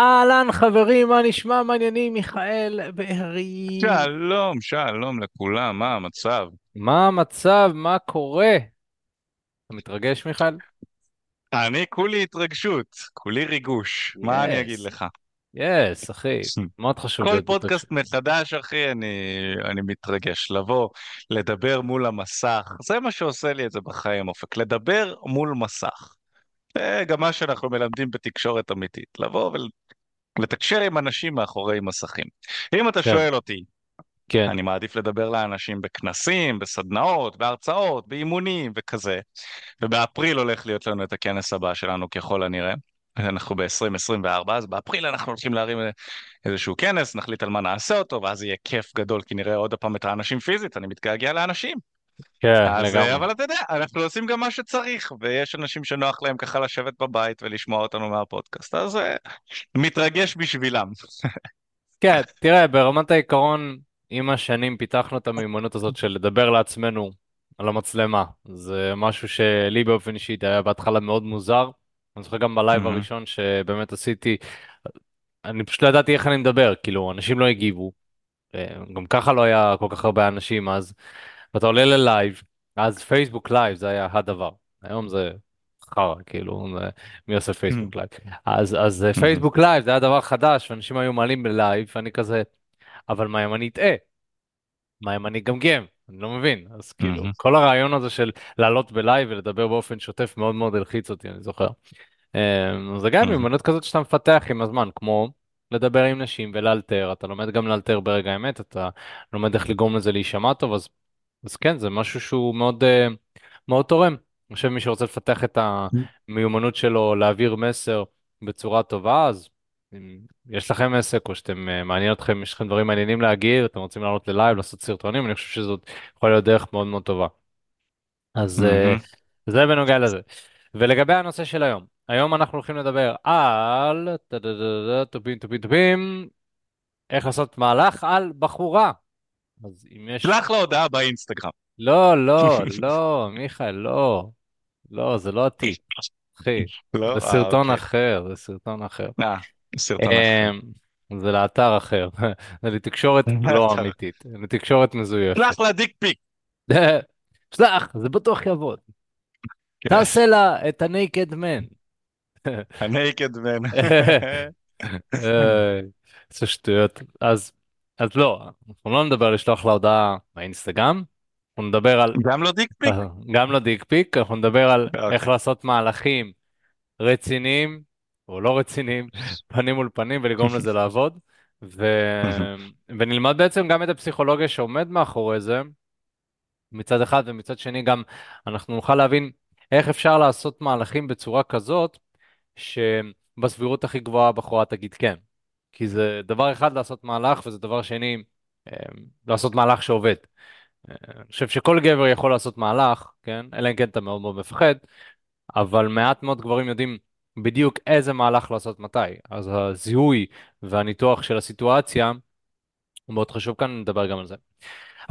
אהלן חברים, מה נשמע? מעניינים, מיכאל בארי. שלום, שלום לכולם, מה המצב? מה המצב? מה קורה? אתה מתרגש, מיכאל? אני כולי התרגשות, כולי ריגוש, מה אני אגיד לך? יס, אחי. מאוד חשוב כל פודקאסט. מחדש, אחי, אני, אני מתרגש. לבוא, לדבר מול המסך, זה מה שעושה לי את זה בחיים, אופק, לדבר מול מסך. זה גם מה שאנחנו מלמדים בתקשורת אמיתית, לבוא ולתקשר עם אנשים מאחורי מסכים. אם אתה כן, שואל אותי, כן, אני מעדיף לדבר לאנשים בכנסים, בסדנאות, בהרצאות, באימונים וכזה. ובאפריל הולך להיות לנו את הכנס הבא שלנו ככל הנראה. אנחנו ב-2024, אז באפריל אנחנו הולכים להרים איזשהו כנס, נחליט על מה נעשה אותו, ואז יהיה כיף גדול, כי נראה עוד פעם את האנשים פיזית, אני מתגעגע לאנשים. כן, אז, אה, לגמרי. אבל אתה יודע, אנחנו עושים גם מה שצריך, ויש אנשים שנוח להם ככה לשבת בבית ולשמוע אותנו מהפודקאסט, אז אה, מתרגש בשבילם. כן, תראה, ברמת העיקרון, עם השנים פיתחנו את המיומנות הזאת של לדבר לעצמנו על המצלמה. זה משהו שלי באופן אישי היה בהתחלה מאוד מוזר. אני זוכר גם בלייב מהמם, הראשון שבאמת עשיתי, אני פשוט לא ידעתי איך אני מדבר, כאילו, אנשים לא הגיבו. אה, גם ככה לא היה כל כך הרבה אנשים אז, ואתה עולה ללייב, אז פייסבוק לייב זה היה הדבר. היום זה חרא, כאילו, מי עושה פייסבוק לייב? אז, אז מהמם, פייסבוק לייב זה היה דבר חדש, ואנשים היו מעלים בלייב, ואני כזה, אבל מה אם אני אטעה? מה אם אני אגמגם? אני לא מבין. אז כאילו, מהמם, כל הרעיון הזה של לעלות בלייב ולדבר באופן שוטף מאוד מאוד הלחיץ אותי, אני זוכר. אמ, זה גם מהמם, מיומנות כזאת שאתה מפתח עם הזמן, כמו לדבר עם נשים ולאלתר, אתה לומד גם לאלתר ברגע האמת, אתה לומד איך לגרום לזה להישמע טוב, אז, אז כן, זה משהו שהוא מאוד, אה, מאוד תורם. אני חושב מי שרוצה לפתח את המיומנות שלו, להעביר מסר בצורה טובה, אז אם יש לכם עסק או שאתם, אה, מעניין אתכם, יש לכם דברים מעניינים להגיד, אתם רוצים לעלות ללייב, לעשות סרטונים, אני חושב שזאת יכולה להיות דרך מאוד מאוד טובה. אז מהמם. זה בנוגע לזה. ולגבי הנושא של היום, היום אנחנו הולכים לדבר על טובים טובים טובים, איך לעשות מהלך על בחורה. אז אם יש... שלח לה הודעה באינסטגרם. לא, לא, לא, מיכאל, לא, לא, זה לא עתיק, אחי. לא? זה אה, סרטון אוקיי. אחר, זה סרטון אחר. אה. אמ, זה לאתר אחר, זה לתקשורת לא אמיתית, לתקשורת מזויפת. שלח לה דיק פיק. שלח, זה בטוח יעבוד. כן. תעשה לה את ה-naked man. הנייקד מן. אה, איזה שטויות. אז, אז לא, אנחנו לא נדבר על לשלוח לה הודעה באינסטגרם, אנחנו נדבר על, גם לא דיק פיק? גם לא דיק פיק, אנחנו נדבר על איך אוקיי. לעשות מהלכים רציניים או לא רציניים, פנים מול פנים ולגרום לזה לעבוד. ו... ונלמד בעצם גם את הפסיכולוגיה שעומד מאחורי זה מצד אחד, ומצד שני גם אנחנו נוכל להבין איך אפשר לעשות מהלכים בצורה כזאת שבסבירות הכי גבוהה הבחורה תגיד כן. כי זה דבר אחד לעשות מהלך, וזה דבר שני אה, לעשות מהלך שעובד. אה, אני חושב שכל גבר יכול לעשות מהלך, כן? אלא אם כן אתה מאוד מאוד מפחד, אבל מעט מאוד גברים יודעים בדיוק איזה מהלך לעשות מתי. אז הזיהוי והניתוח של הסיטואציה הוא מאוד חשוב כאן, נדבר גם על זה.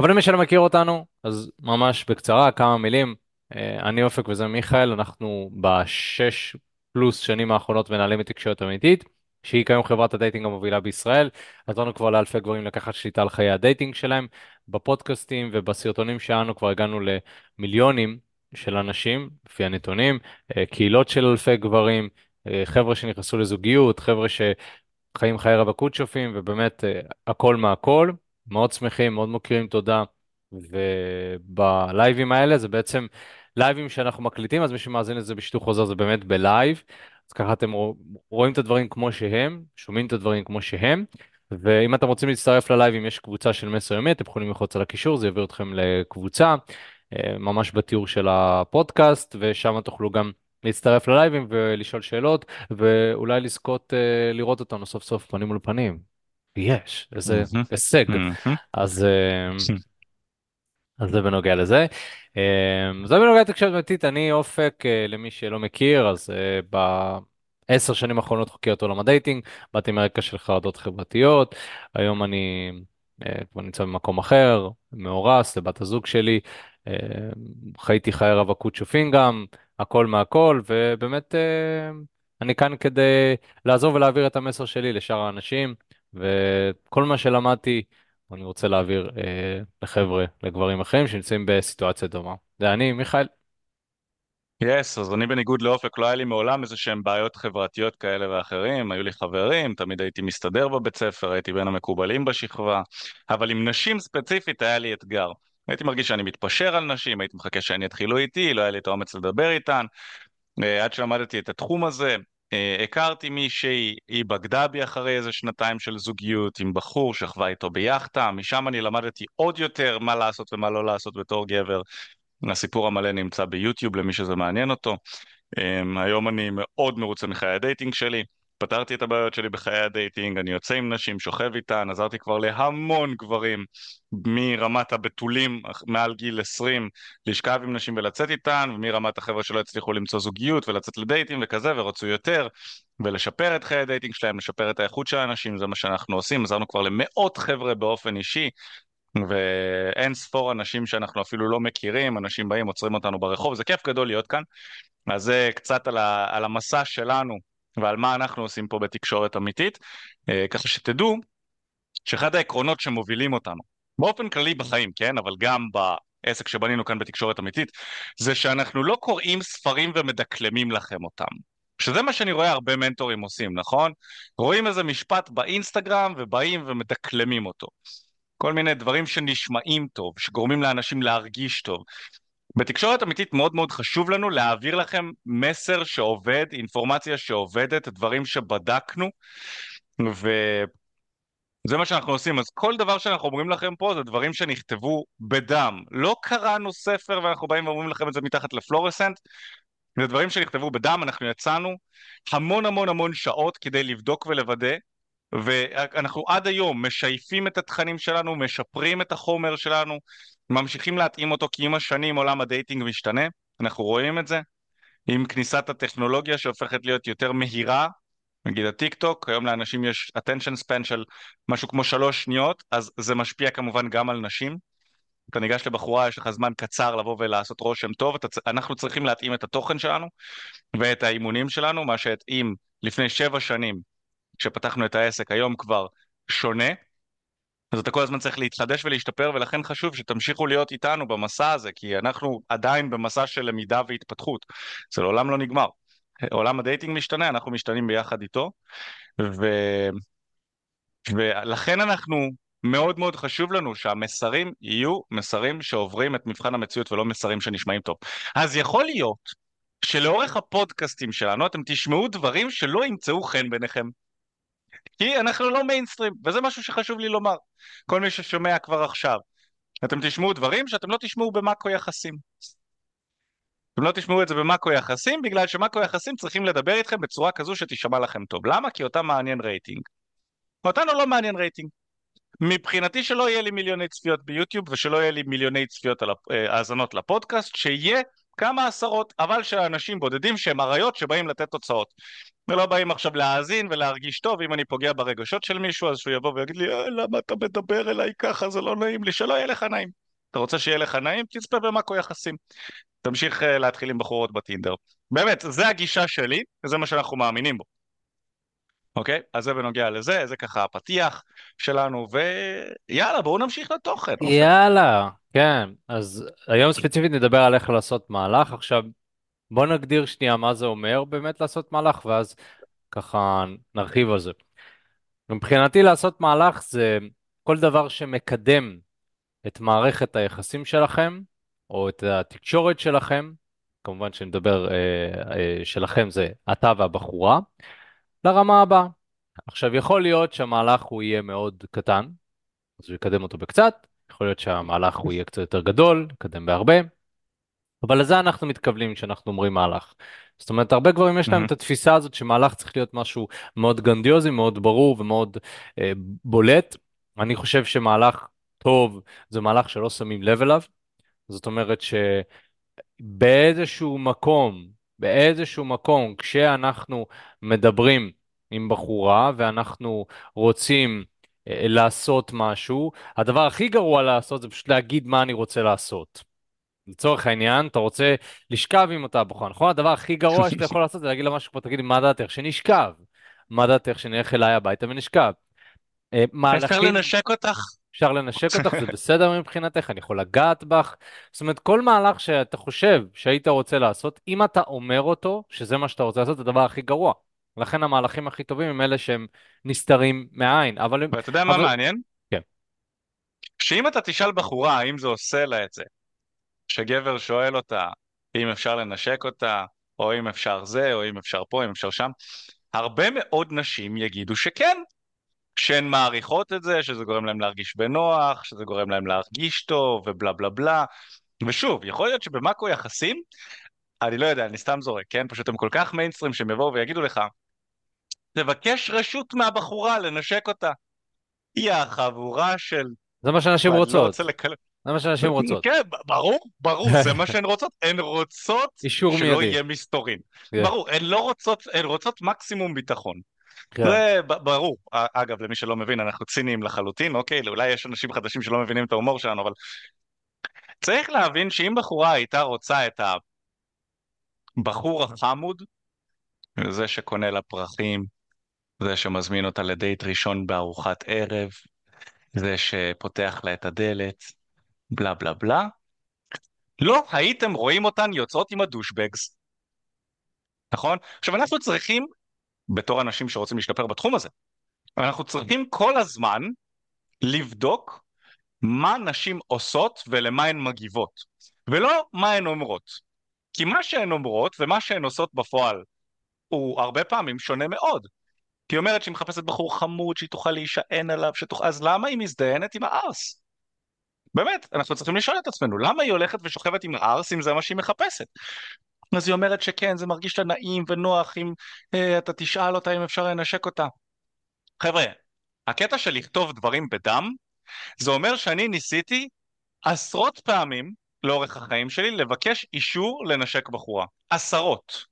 אבל למי שלא מכיר אותנו, אז ממש בקצרה, כמה מילים. אה, אני אופק וזה מיכאל, אנחנו בשש פלוס שנים האחרונות מנהלים את תקשורת אמיתית, שהיא כיום חברת ה dating המובילה בישראל. עזרנו כבר לאלפי גברים לקחת שליטה על חיי ה dating שלהם. בפודקאסטים ובסרטונים שלנו כבר הגענו למיליונים של אנשים, לפי הנתונים, אה, קהילות של אלפי גברים, אה, חבר'ה שנכנסו לזוגיות, חבר'ה חיים חיי רווקות שופעים, ובאמת אה, הכל מהכל. מאוד שמחים, מאוד מוקירים תודה. ובלייבים האלה זה בעצם לייבים שאנחנו מקליטים, אז מי שמאזין לזה בשיתוף חוזר זה באמת בלייב. אז ככה אתם רואים את הדברים כמו שהם, שומעים את הדברים כמו שהם. ואם אתם רוצים להצטרף ללייבים, יש קבוצה של מסר יומי, אתם יכולים ללחוץ על הקישור, זה יעביר אתכם לקבוצה, אה, ממש בתיאור של הפודקאסט, ושם תוכלו גם להצטרף ללייבים ולשאול שאלות, ואולי לזכות אה, לראות אותנו סוף סוף פנים מול פנים. יש, איזה הישג. אז, אה, אז זה בנוגע לזה. אה, זה בנוגע לתקשורת אמיתית, אני אופק, אה, למי שלא מכיר, אז אה, בעשר שנים האחרונות חוקר את עולם ה dating, באתי מרקע של חרדות חברתיות, היום אני אה, כבר נמצא במקום אחר, מאורס, לבת הזוג שלי, חייתי חיי רווקות שופין גם, הכל מהכל, ובאמת... אני כאן כדי לעזור ולהעביר את המסר שלי לשאר האנשים, וכל מה שלמדתי, אני רוצה להעביר אה, לחבר'ה, לגברים אחרים שנמצאים בסיטואציה דומה. זה אני, מיכאל. יס, yes, אז אני בניגוד לאופק לא היה לי מעולם איזה שהם בעיות חברתיות כאלה ואחרים, היו לי חברים, תמיד הייתי מסתדר בבית ספר, הייתי בין המקובלים בשכבה, אבל עם נשים ספציפית היה לי אתגר. הייתי מרגיש שאני מתפשר על נשים, הייתי מחכה שהן יתחילו איתי, לא היה לי את האומץ לדבר איתן, אה, עד שלמדתי את התחום הזה. אה, הכרתי מישהי, היא בגדה בי אחרי איזה שנתיים של זוגיות עם בחור שכבה איתו ביאכטה, משם אני למדתי עוד יותר מה לעשות ומה לא לעשות בתור גבר. הסיפור המלא נמצא ביוטיוב למי שזה מעניין אותו. Um, היום אני מאוד מרוצה מחיי ה dating שלי, פתרתי את הבעיות שלי בחיי ה dating, אני יוצא עם נשים, שוכב איתן, עזרתי כבר להמון גברים מרמת הבתולים מעל גיל 20 לשכב עם נשים ולצאת איתן, ומרמת החבר'ה שלא הצליחו למצוא זוגיות ולצאת לדייטים וכזה ורצו יותר, ולשפר את חיי ה dating שלהם, לשפר את האיכות של האנשים, זה מה שאנחנו עושים, עזרנו כבר למאות חבר'ה באופן אישי, ואין ספור אנשים שאנחנו אפילו לא מכירים, אנשים באים, עוצרים אותנו ברחוב, זה כיף גדול להיות כאן. אז זה קצת על, ה, על המסע שלנו ועל מה אנחנו עושים פה בתקשורת אמיתית, אה, ככה שתדעו שאחד העקרונות שמובילים אותנו, באופן כללי בחיים, כן, אבל גם בעסק שבנינו כאן בתקשורת אמיתית, זה שאנחנו לא קוראים ספרים ומדקלמים לכם אותם. שזה מה שאני רואה הרבה מנטורים עושים, נכון? רואים איזה משפט באינסטגרם ובאים ומדקלמים אותו. כל מיני דברים שנשמעים טוב, שגורמים לאנשים להרגיש טוב. בתקשורת אמיתית מאוד מאוד חשוב לנו להעביר לכם מסר שעובד, אינפורמציה שעובדת, דברים שבדקנו, וזה מה שאנחנו עושים. אז כל דבר שאנחנו אומרים לכם פה זה דברים שנכתבו בדם. לא קראנו ספר ואנחנו באים ואומרים לכם את זה מתחת לפלורסנט, זה דברים שנכתבו בדם, אנחנו יצאנו המון המון המון שעות כדי לבדוק ולוודא ואנחנו עד היום משייפים את התכנים שלנו, משפרים את החומר שלנו, ממשיכים להתאים אותו כי עם השנים עולם הדייטינג משתנה, אנחנו רואים את זה, עם כניסת הטכנולוגיה שהופכת להיות יותר מהירה, נגיד הטיק טוק, היום לאנשים יש attention span של משהו כמו שלוש שניות, אז זה משפיע כמובן גם על נשים. אתה ניגש לבחורה, יש לך זמן קצר לבוא ולעשות רושם טוב, אתה, אנחנו צריכים להתאים את התוכן שלנו ואת האימונים שלנו, מה שהתאים לפני שבע שנים כשפתחנו את העסק, היום כבר שונה, אז אתה כל הזמן צריך להתחדש ולהשתפר, ולכן חשוב שתמשיכו להיות איתנו במסע הזה, כי אנחנו עדיין במסע של למידה והתפתחות. זה לעולם לא נגמר. עולם הדייטינג משתנה, אנחנו משתנים ביחד איתו, ו... ולכן אנחנו, מאוד מאוד חשוב לנו שהמסרים יהיו מסרים שעוברים את מבחן המציאות ולא מסרים שנשמעים טוב. אז יכול להיות שלאורך הפודקאסטים שלנו אתם תשמעו דברים שלא ימצאו חן בעיניכם. כי אנחנו לא מיינסטרים, וזה משהו שחשוב לי לומר. כל מי ששומע כבר עכשיו, אתם תשמעו דברים שאתם לא תשמעו במאקו יחסים. אתם לא תשמעו את זה במאקו יחסים, בגלל שמאקו יחסים צריכים לדבר איתכם בצורה כזו שתישמע לכם טוב. למה? כי אותם מעניין רייטינג. אותנו לא מעניין רייטינג. מבחינתי שלא יהיה לי מיליוני צפיות ביוטיוב ושלא יהיה לי מיליוני צפיות על אה, האזנות לפודקאסט, שיהיה כמה עשרות, אבל של אנשים בודדים שהם אריות שבאים לתת תוצאות. ולא באים עכשיו להאזין ולהרגיש טוב, אם אני פוגע ברגשות של מישהו אז שהוא יבוא ויגיד לי אה, למה אתה מדבר אליי ככה, זה לא נעים לי, שלא יהיה לך נעים. אתה רוצה שיהיה לך נעים? תצפה במאקו יחסים. תמשיך uh, להתחיל עם בחורות בטינדר. באמת, זה הגישה שלי, וזה מה שאנחנו מאמינים בו. אוקיי? אז זה בנוגע לזה, זה ככה הפתיח שלנו, ויאללה, בואו נמשיך לתוכן. יאללה, כן. אז היום ספציפית נדבר על איך לעשות מהלך. עכשיו, בוא נגדיר שנייה מה זה אומר באמת לעשות מהלך, ואז ככה נרחיב על זה. מבחינתי לעשות מהלך זה כל דבר שמקדם את מערכת היחסים שלכם, או את התקשורת שלכם, כמובן שאני מדבר אה, אה, שלכם זה אתה והבחורה, לרמה הבאה. עכשיו, יכול להיות שהמהלך הוא יהיה מאוד קטן, אז הוא יקדם אותו בקצת, יכול להיות שהמהלך הוא יהיה קצת יותר גדול, יקדם בהרבה, אבל לזה אנחנו מתכוונים כשאנחנו אומרים מהלך. זאת אומרת, הרבה גברים יש להם mm-hmm. את התפיסה הזאת שמהלך צריך להיות משהו מאוד גנדיוזי, מאוד ברור ומאוד אה, בולט. אני חושב שמהלך טוב זה מהלך שלא שמים לב אליו. זאת אומרת שבאיזשהו מקום, באיזשהו מקום, כשאנחנו מדברים עם בחורה ואנחנו רוצים אה, לעשות משהו, הדבר הכי גרוע לעשות זה פשוט להגיד מה אני רוצה לעשות. לצורך העניין, אתה רוצה לשכב עם אותה בחורה, נכון? הדבר הכי גרוע שאתה יכול לעשות זה להגיד לה משהו כמו, תגידי, מה דעתך שנשכב? מה דעתך שנלך אליי הביתה ונשכב? אה, אפשר מהלכים, לנשק אותך? אפשר לנשק אותך, זה בסדר מבחינתך, אני יכול לגעת בך. זאת אומרת, כל מהלך שאתה חושב שהיית רוצה לעשות, אם אתה אומר אותו, שזה מה שאתה רוצה לעשות, זה הדבר הכי גרוע. לכן המהלכים הכי טובים הם אלה שהם נסתרים מהעין, אבל. ואתה יודע מה אבל... מעניין? כן. שאם אתה תשאל בחורה האם זה עושה לה את זה, שגבר שואל אותה אם אפשר לנשק אותה, או אם אפשר זה, או אם אפשר פה, אם אפשר שם, הרבה מאוד נשים יגידו שכן, שהן מעריכות את זה, שזה גורם להם להרגיש בנוח, שזה גורם להם להרגיש טוב, ובלה בלה בלה. ושוב, יכול להיות שבמאקו יחסים, אני לא יודע, אני סתם זורק, כן? פשוט הם כל כך מיינסטרים שהם יבואו ויגידו לך, תבקש רשות מהבחורה לנשק אותה. היא החבורה של... זה מה שאנשים לא רוצות. רוצה לקל... זה מה שאנשים רוצות. כן, ברור, ברור, זה מה שהן רוצות. הן רוצות שלא מיידי. יהיה מסתורין. כן. ברור, הן לא רוצות, הן רוצות מקסימום ביטחון. כן. זה ברור. אגב, למי שלא מבין, אנחנו ציניים לחלוטין, אוקיי? אולי יש אנשים חדשים שלא מבינים את ההומור שלנו, אבל צריך להבין שאם בחורה הייתה רוצה את הבחור החמוד, זה שקונה לה פרחים, זה שמזמין אותה לדייט ראשון בארוחת ערב, זה שפותח לה את הדלת, בלה בלה בלה, לא הייתם רואים אותן יוצאות עם הדושבגס, נכון? עכשיו אנחנו צריכים, בתור אנשים שרוצים להשתפר בתחום הזה, אנחנו צריכים כל הזמן לבדוק מה נשים עושות ולמה הן מגיבות, ולא מה הן אומרות. כי מה שהן אומרות ומה שהן עושות בפועל הוא הרבה פעמים שונה מאוד. כי היא אומרת שהיא מחפשת בחור חמוד, שהיא תוכל להישען עליו, שתוכל... אז למה היא מזדיינת עם הארס? באמת, אנחנו צריכים לשאול את עצמנו, למה היא הולכת ושוכבת עם הארס אם זה מה שהיא מחפשת? אז היא אומרת שכן, זה מרגיש לה נעים ונוח אם אה, אתה תשאל אותה אם אפשר לנשק אותה. חבר'ה, הקטע של לכתוב דברים בדם, זה אומר שאני ניסיתי עשרות פעמים לאורך החיים שלי לבקש אישור לנשק בחורה. עשרות.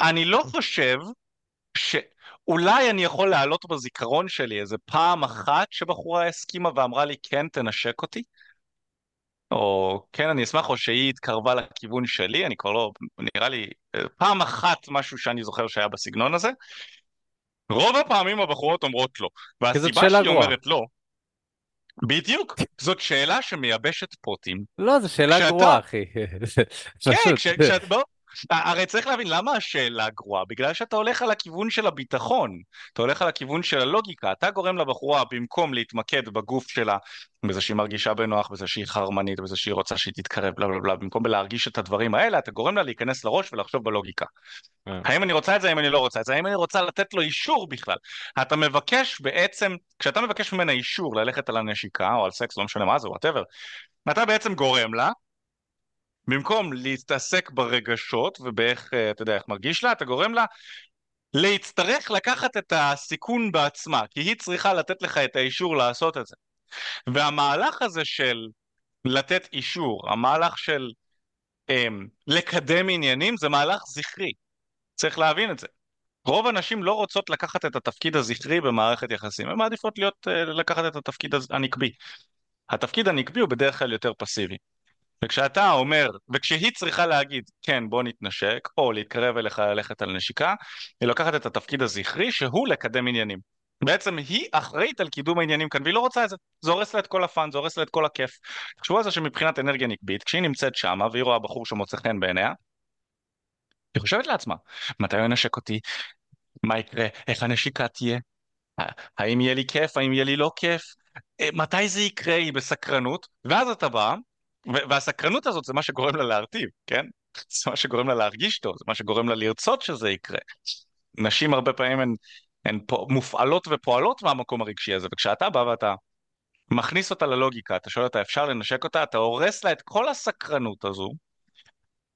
אני לא חושב שאולי אני יכול להעלות בזיכרון שלי איזה פעם אחת שבחורה הסכימה ואמרה לי כן תנשק אותי, או כן אני אשמח, או שהיא התקרבה לכיוון שלי, אני כבר לא, נראה לי פעם אחת משהו שאני זוכר שהיה בסגנון הזה. רוב הפעמים הבחורות אומרות לא, והסיבה שהיא גרועה. אומרת לא, בדיוק, זאת שאלה שמייבשת פוטים. לא, זו שאלה כשאתה- גרועה, אחי. כן. כש, כשאת, בוא, הרי צריך להבין למה השאלה גרועה, בגלל שאתה הולך על הכיוון של הביטחון, אתה הולך על הכיוון של הלוגיקה, אתה גורם לבחורה במקום להתמקד בגוף שלה, בזה שהיא מרגישה בנוח, בזה שהיא חרמנית, בזה שהיא רוצה שהיא תתקרב, בלה בלה בלה, במקום בלהרגיש את הדברים האלה, אתה גורם לה להיכנס לראש ולחשוב בלוגיקה. אה. האם אני רוצה את זה, האם אני לא רוצה את זה, האם אני רוצה לתת לו אישור בכלל. אתה מבקש בעצם, כשאתה מבקש ממנה אישור ללכת על הנשיקה, או על סקס, לא משנה מה זה, whatever, אתה בעצם גורם לה, במקום להתעסק ברגשות ובאיך, אה, אתה יודע, איך מרגיש לה, אתה גורם לה להצטרך לקחת את הסיכון בעצמה, כי היא צריכה לתת לך את האישור לעשות את זה. והמהלך הזה של לתת אישור, המהלך של אמ, לקדם עניינים, זה מהלך זכרי. צריך להבין את זה. רוב הנשים לא רוצות לקחת את התפקיד הזכרי במערכת יחסים, הן מעדיפות להיות, אה, לקחת את התפקיד הנקבי. התפקיד הנקבי הוא בדרך כלל יותר פסיבי. וכשאתה אומר, וכשהיא צריכה להגיד, כן, בוא נתנשק, או להתקרב אליך ללכת על נשיקה, היא לוקחת את התפקיד הזכרי שהוא לקדם עניינים. בעצם היא אחראית על קידום העניינים כאן, והיא לא רוצה את זה. זה הורס לה את כל הפאן, זה הורס לה את כל הכיף. תחשבו על זה שמבחינת אנרגיה נקבית, כשהיא נמצאת שמה, והיא רואה בחור שמוצא חן בעיניה, היא חושבת לעצמה, מתי הוא ינשק אותי? מה יקרה? איך הנשיקה תהיה? האם יהיה לי כיף? האם יהיה לי לא כיף? אה, מתי זה יקרה? היא בסקרנות, ואז אתה בא, והסקרנות הזאת זה מה שגורם לה להרטיב, כן? זה מה שגורם לה להרגיש טוב, זה מה שגורם לה לרצות שזה יקרה. נשים הרבה פעמים הן, הן מופעלות ופועלות מהמקום הרגשי הזה, וכשאתה בא ואתה מכניס אותה ללוגיקה, אתה שואל אותה, אפשר לנשק אותה? אתה הורס לה את כל הסקרנות הזו,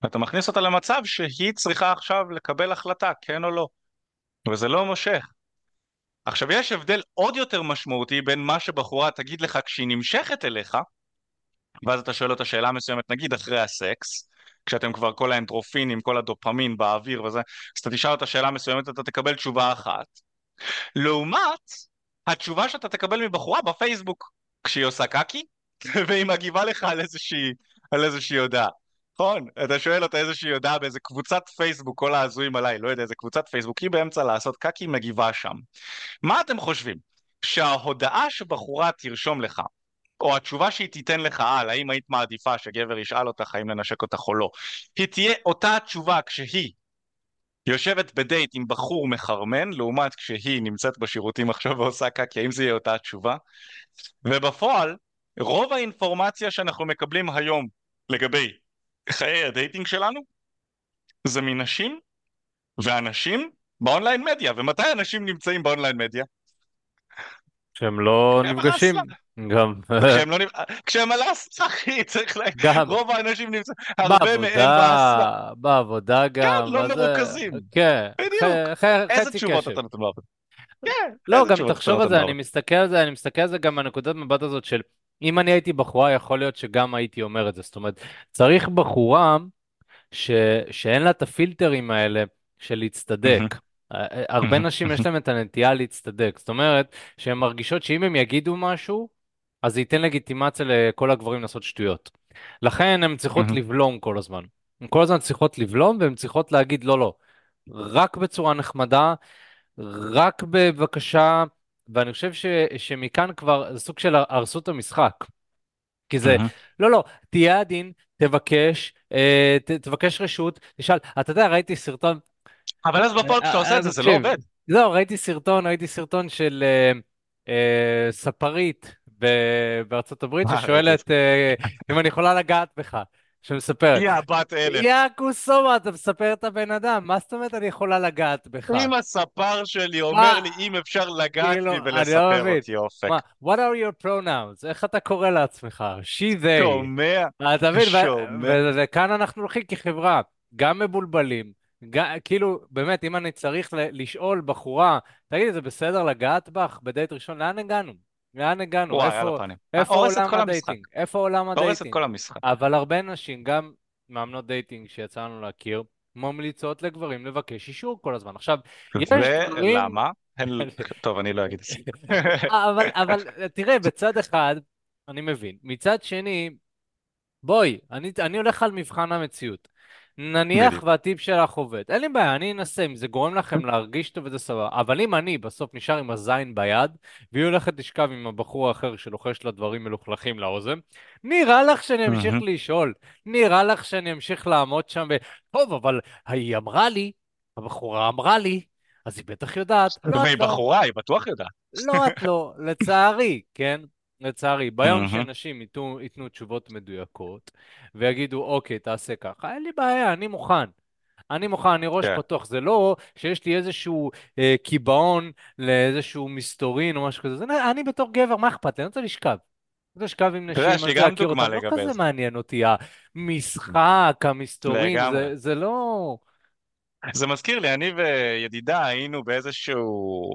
ואתה מכניס אותה למצב שהיא צריכה עכשיו לקבל החלטה, כן או לא, וזה לא מושך. עכשיו יש הבדל עוד יותר משמעותי בין מה שבחורה תגיד לך כשהיא נמשכת אליך, ואז אתה שואל אותה שאלה מסוימת, נגיד אחרי הסקס, כשאתם כבר כל האנדרופינים, כל הדופמין באוויר וזה, אז אתה תשאל אותה שאלה מסוימת, אתה תקבל תשובה אחת. לעומת התשובה שאתה תקבל מבחורה בפייסבוק, כשהיא עושה קקי, והיא מגיבה לך על איזושהי, על איזושהי הודעה. נכון, אתה שואל אותה איזושהי הודעה באיזה קבוצת פייסבוק, כל ההזויים עליי, לא יודע, איזה קבוצת פייסבוק, היא באמצע לעשות קקי מגיבה שם. מה אתם חושבים? שההודעה שבחורה תרשום לך, או התשובה שהיא תיתן לך על האם היית מעדיפה שגבר ישאל אותך האם לנשק אותך או לא, היא תהיה אותה התשובה כשהיא יושבת בדייט עם בחור מחרמן, לעומת כשהיא נמצאת בשירותים עכשיו ועושה קקי, האם זה יהיה אותה התשובה? ובפועל, רוב האינפורמציה שאנחנו מקבלים היום לגבי חיי הדייטינג שלנו זה מנשים ואנשים ב online media. ומתי אנשים נמצאים ב online media? שהם לא על נפגשים. גם, כשהם, לא, נפ- כשהם על האסלה, אחי, צריך לה... גם רוב האנשים נמצאים, הרבה מהם באסלה. בעבודה, בעבודה גם, כן, לא זה- מרוכזים. כן, בדיוק. ח- ח- איזה תשובות. אתה נותן בעבודה? כן, לא, גם תחשוב על זה, אני? מסתכל על זה, אני מסתכל על זה גם מהנקודת מבט הזאת של אם אני הייתי בחורה, יכול להיות שגם הייתי אומר את זה. זאת אומרת, צריך בחורה ש... שאין לה את הפילטרים האלה של להצטדק. אה, אה, הרבה נשים יש להן את הנטייה להצטדק. זאת אומרת, שהן מרגישות שאם הם יגידו משהו, אז זה ייתן לגיטימציה לכל הגברים לעשות שטויות. לכן הן צריכות מהמם, לבלום כל הזמן. הן כל הזמן צריכות לבלום והן צריכות להגיד לא, לא. רק בצורה נחמדה, רק בבקשה, ואני חושב ש, שמכאן כבר זה סוג של הרסות המשחק. כי זה, מהמם. לא, לא, תהיה עדין, תבקש, אה, ת, תבקש רשות, תשאל, אתה יודע, ראיתי סרטון, אבל אז בפועל אה, כשאתה עושה את זה, זה לא עובד. לא, ראיתי סרטון, ראיתי סרטון של אה, אה, ספרית בארצות הברית. ששואלת אה, אם אני יכולה לגעת בך, שמספרת, היא הבת אלף. יא קוסומה, אתה מספר את הבן אדם, מה זאת אומרת אני יכולה לגעת בך? אם הספר שלי אומר? לי אם אפשר לגעת כאילו, בי לא ולספר. אותי אופק. what are your pronouns? איך אתה קורא לעצמך? she, they. שומע, אתה מבין? שומע. וכאן אנחנו הולכים כחברה, גם מבולבלים, כאילו, באמת, אם אני צריך לשאול בחורה, תגידי, זה בסדר לגעת בך בדייט ראשון? לאן הגענו? לאן הגענו? וואי, על איפה, הפנים. איפה עולם. הדייטינג? איפה עולם הורס את הדייטינג? כל המשחק. אבל הרבה נשים, גם מאמנות דייטינג שיצא לנו להכיר, ממליצות לגברים לבקש אישור כל הזמן. עכשיו, יש דברים... ולמה? הן... טוב, אני לא אגיד את זה. אבל, אבל תראה, בצד אחד, אני מבין. מצד שני, בואי, אני, אני הולך על מבחן המציאות. נניח בדיוק. והטיפ שלך עובד, אין לי בעיה, אני אנסה, אם זה גורם לכם להרגיש טוב וזה סבבה. אבל אם אני בסוף נשאר עם הזין ביד, והיא הולכת לשכב עם הבחור האחר שלוחש לה דברים מלוכלכים לאוזן, נראה לך שאני אמשיך. לשאול, נראה לך שאני אמשיך לעמוד שם ו... טוב, אבל היא אמרה לי, הבחורה אמרה לי, אז היא בטח יודעת. לא, והיא את לא. בחורה, היא בטוח יודעת. לא, את לא, לצערי, כן? לצערי, ביום מהמם. שאנשים ייתנו, ייתנו תשובות מדויקות ויגידו, אוקיי, תעשה ככה, אין לי בעיה, אני מוכן. אני מוכן, אני ראש כן. פתוח. זה לא שיש לי איזשהו אה, קיבעון לאיזשהו מסתורין או משהו כזה. זה, אני בתור גבר, מה אכפת לי? אני רוצה לשכב. אני רוצה לשכב עם נשים, אני רוצה להכיר אותם. לא כזה זה. מעניין אותי המשחק, המסתורין. זה, זה לא... זה מזכיר לי, אני וידידה היינו באיזשהו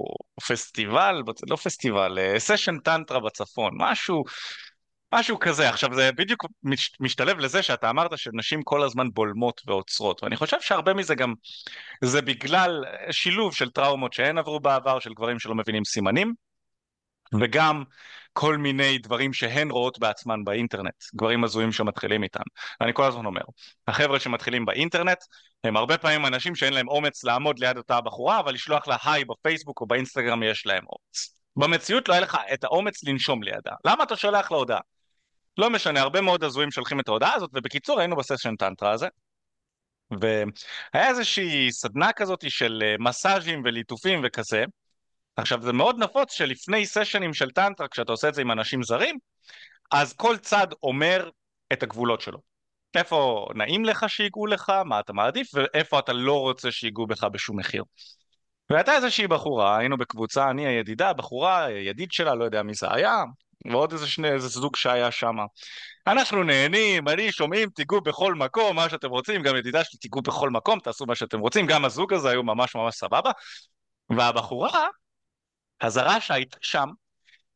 פסטיבל, לא פסטיבל, סשן טנטרה בצפון, משהו, משהו כזה. עכשיו זה בדיוק מש- משתלב לזה שאתה אמרת שנשים כל הזמן בולמות ועוצרות, ואני חושב שהרבה מזה גם, זה בגלל שילוב של טראומות שהן עברו בעבר, של גברים שלא מבינים סימנים, וגם כל מיני דברים שהן רואות בעצמן באינטרנט, גברים הזויים שמתחילים איתם. אני כל הזמן אומר, החבר'ה שמתחילים באינטרנט הם הרבה פעמים אנשים שאין להם אומץ לעמוד ליד אותה בחורה, אבל לשלוח לה היי בפייסבוק או באינסטגרם יש להם אומץ. במציאות לא היה לך את האומץ לנשום לידה. למה אתה שולח לה הודעה? לא משנה, הרבה מאוד הזויים שולחים את ההודעה הזאת, ובקיצור היינו בסשן טנטרה הזה, והיה איזושהי סדנה כזאת של אה, מסאז'ים וליטופים וכזה, עכשיו זה מאוד נפוץ שלפני סשנים של טנטרה, כשאתה עושה את זה עם אנשים זרים, אז כל צד אומר את הגבולות שלו. איפה נעים לך שיגעו לך, מה אתה מעדיף, ואיפה אתה לא רוצה שיגעו בך בשום מחיר. והייתה איזושהי בחורה, היינו בקבוצה, אני הידידה, בחורה, ידיד שלה, לא יודע מי זה היה, ועוד איזה שני, איזה זוג שהיה שם. אנחנו נהנים, אני שומעים, תיגעו בכל מקום, מה שאתם רוצים, גם ידידה שלי, תיגעו בכל מקום, תעשו מה שאתם רוצים, גם הזוג הזה היו ממש ממש סבבה. והבחורה, הזרה שהייתה שם,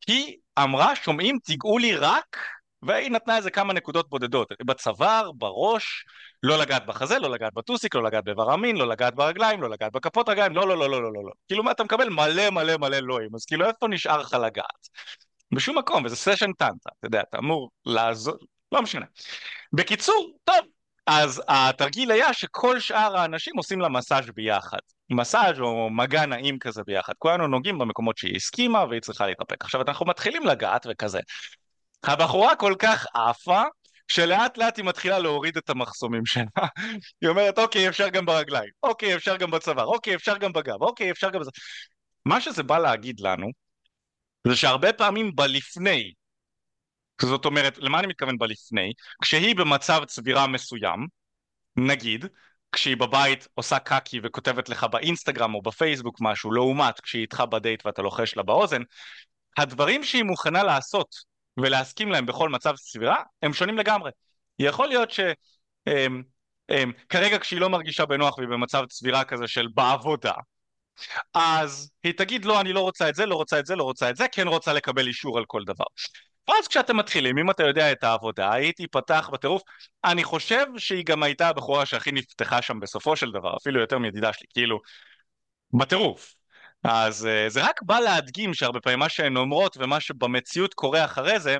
היא אמרה, שומעים, תיגעו לי רק, והיא נתנה איזה כמה נקודות בודדות, בצוואר, בראש, לא לגעת בחזה, לא לגעת בטוסיק, לא לגעת באיבר המין, לא לגעת ברגליים, לא לגעת בכפות רגליים, לא, לא, לא, לא, לא, לא, לא. כאילו אתה מקבל מלא מלא מלא לואים, אז כאילו איפה נשאר לך לגעת? בשום מקום, וזה סשן טנטה, אתה יודע, אתה אמור לעזור, לא משנה. בקיצור, טוב, אז התרגיל היה שכל שאר האנשים עושים לה מסאז' ביחד. מסאז' או מגע נעים כזה ביחד. כולנו נוגעים במקומות שהיא הסכימה והיא צריכה להתאפק. עכשיו אנחנו מתחילים לגעת וכזה. הבחורה כל כך עפה, שלאט לאט היא מתחילה להוריד את המחסומים שלה. היא אומרת, אוקיי, אפשר גם ברגליים, אוקיי, אפשר גם בצוואר, אוקיי, אפשר גם בגב, אוקיי, אפשר גם בזה. מה שזה בא להגיד לנו, זה שהרבה פעמים בלפני, זאת אומרת, למה אני מתכוון בלפני? כשהיא במצב צבירה מסוים, נגיד, כשהיא בבית עושה קקי וכותבת לך באינסטגרם או בפייסבוק משהו, לעומת כשהיא איתך בדייט ואתה לוחש לה באוזן, הדברים שהיא מוכנה לעשות ולהסכים להם בכל מצב סבירה, הם שונים לגמרי. יכול להיות ש... הם, הם, כרגע כשהיא לא מרגישה בנוח והיא במצב צבירה כזה של בעבודה, אז היא תגיד לא, אני לא רוצה את זה, לא רוצה את זה, לא רוצה את זה, כן רוצה לקבל אישור על כל דבר. ואז כשאתם מתחילים, אם אתה יודע את העבודה, היא תיפתח בטירוף. אני חושב שהיא גם הייתה הבחורה שהכי נפתחה שם בסופו של דבר, אפילו יותר מידידה שלי, כאילו, בטירוף. אז uh, זה רק בא להדגים שהרבה פעמים מה שהן אומרות ומה שבמציאות קורה אחרי זה,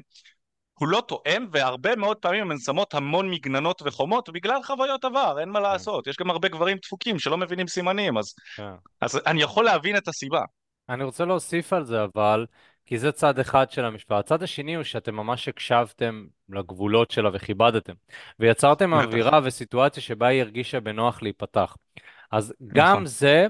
הוא לא תואם, והרבה מאוד פעמים הן שמות המון מגננות וחומות בגלל חוויות עבר, אין מה כן, לעשות. יש גם הרבה גברים דפוקים שלא מבינים סימנים, אז, כן. אז אני יכול להבין את הסיבה. אני רוצה להוסיף על זה אבל, כי זה צד אחד של המשפט. הצד השני הוא שאתם ממש הקשבתם לגבולות שלה וכיבדתם, ויצרתם אווירה וסיטואציה שבה היא הרגישה בנוח להיפתח. אז גם נכון. זה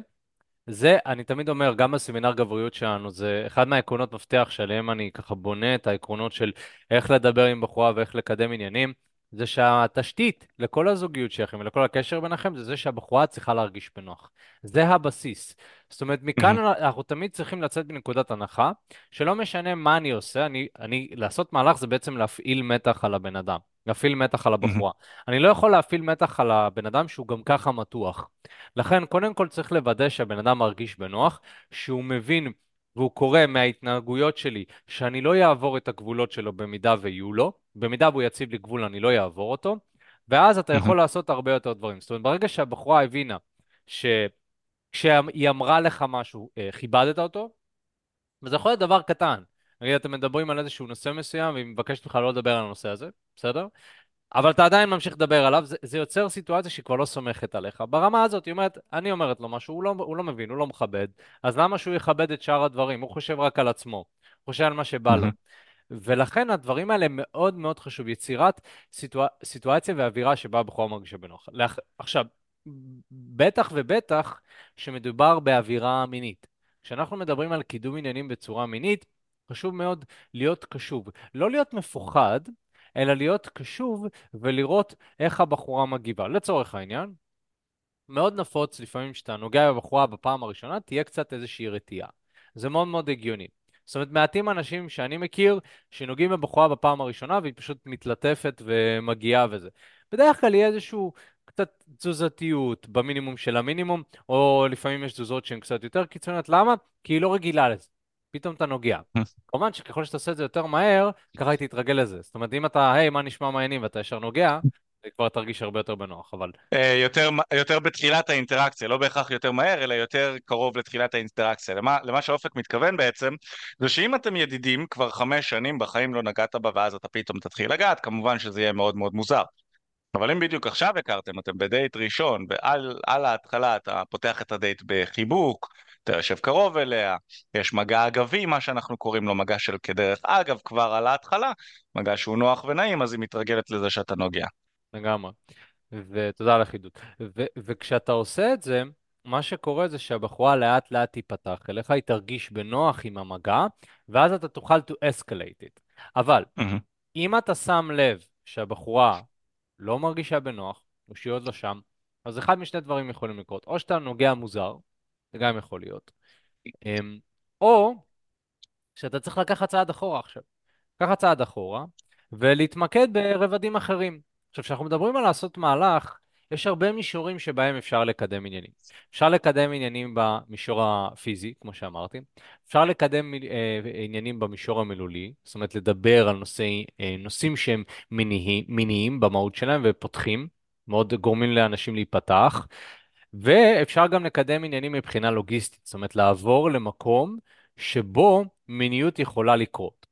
זה, אני תמיד אומר, גם בסמינר גבריות שלנו, זה אחד מהעקרונות מפתח שעליהם אני ככה בונה את העקרונות של איך לדבר עם בחורה ואיך לקדם עניינים, זה שהתשתית לכל הזוגיות שלכם ולכל הקשר ביניכם זה זה שהבחורה צריכה להרגיש בנוח. זה הבסיס. זאת אומרת, מכאן אנחנו תמיד צריכים לצאת בנקודת הנחה, שלא משנה מה אני עושה, אני, אני, לעשות מהלך זה בעצם להפעיל מתח על הבן אדם, להפעיל מתח על הבחורה. אני לא יכול להפעיל מתח על הבן אדם שהוא גם ככה מתוח. לכן, קודם כל צריך לוודא שהבן אדם מרגיש בנוח, שהוא מבין והוא קורא מההתנהגויות שלי שאני לא אעבור את הגבולות שלו במידה ויהיו לו, במידה והוא יציב לי גבול אני לא אעבור אותו, ואז אתה יכול לעשות הרבה יותר דברים. זאת אומרת, ברגע שהבחורה הבינה שכשהיא אמרה לך משהו, אה, כיבדת אותו, וזה יכול להיות דבר קטן. נגיד, אתם מדברים על איזשהו נושא מסוים, והיא מבקשת ממך לא לדבר על הנושא הזה, בסדר? אבל אתה עדיין ממשיך לדבר עליו, זה, זה יוצר סיטואציה שהיא כבר לא סומכת עליך. ברמה הזאת, היא אומרת, אני אומרת לו משהו, הוא לא, הוא לא מבין, הוא לא מכבד, אז למה שהוא יכבד את שאר הדברים? הוא חושב רק על עצמו, הוא חושב על מה שבא לו. ולכן הדברים האלה מאוד מאוד חשוב, יצירת סיטואצ... סיטואציה ואווירה שבה הבחורה מרגישה בנוח. לאח... עכשיו, בטח ובטח שמדובר באווירה מינית. כשאנחנו מדברים על קידום עניינים בצורה מינית, חשוב מאוד להיות קשוב. לא להיות מפוחד, אלא להיות קשוב ולראות איך הבחורה מגיבה. לצורך העניין, מאוד נפוץ לפעמים כשאתה נוגע בבחורה בפעם הראשונה, תהיה קצת איזושהי רתיעה. זה מאוד מאוד הגיוני. זאת אומרת, מעטים אנשים שאני מכיר שנוגעים בבחורה בפעם הראשונה והיא פשוט מתלטפת ומגיעה וזה. בדרך כלל יהיה איזשהו קצת תזוזתיות במינימום של המינימום, או לפעמים יש תזוזות שהן קצת יותר קיצוניות. למה? כי היא לא רגילה לזה. פתאום אתה נוגע. כמובן שככל שאתה עושה את זה יותר מהר, ככה היא תתרגל לזה. זאת אומרת, אם אתה, היי, מה נשמע מעניינים, ואתה ישר נוגע, זה כבר תרגיש הרבה יותר בנוח, אבל... אה, יותר, יותר בתחילת האינטראקציה, לא בהכרח יותר מהר, אלא יותר קרוב לתחילת האינטראקציה. למה, למה שאופק מתכוון בעצם, זה שאם אתם ידידים כבר חמש שנים, בחיים לא נגעת בה ואז אתה פתאום תתחיל לגעת, כמובן שזה יהיה מאוד מאוד מוזר. אבל אם בדיוק עכשיו הכרתם, אתם בדייט ראשון, ועל על ההתחלה אתה פותח את הדייט בחיבוק, אתה יושב קרוב אליה, יש מגע אגבי, מה שאנחנו קוראים לו מגע של כדרך אגב, כבר על ההתחלה, מגע שהוא נוח ונעים, אז היא מתרגלת לזה שאתה נוגע. לגמרי. ותודה על החידוד. ו- וכשאתה עושה את זה, מה שקורה זה שהבחורה לאט לאט תיפתח אליך, היא תרגיש בנוח עם המגע, ואז אתה תוכל to escalate it. אבל אם אתה שם לב שהבחורה לא מרגישה בנוח, או שהיא עוד לא שם, אז אחד משני דברים יכולים לקרות. או שאתה נוגע מוזר, זה גם יכול להיות, אמ, או שאתה צריך לקחת צעד אחורה עכשיו. לקחת צעד אחורה ולהתמקד ברבדים אחרים. עכשיו, כשאנחנו מדברים על לעשות מהלך, יש הרבה מישורים שבהם אפשר לקדם עניינים. אפשר לקדם עניינים במישור הפיזי, כמו שאמרתי, אפשר לקדם אה, עניינים במישור המילולי, זאת אומרת לדבר על נושאי, אה, נושאים שהם מיני, מיניים במהות שלהם ופותחים, מאוד גורמים לאנשים להיפתח, ואפשר גם לקדם עניינים מבחינה לוגיסטית, זאת אומרת לעבור למקום שבו מיניות יכולה לקרות.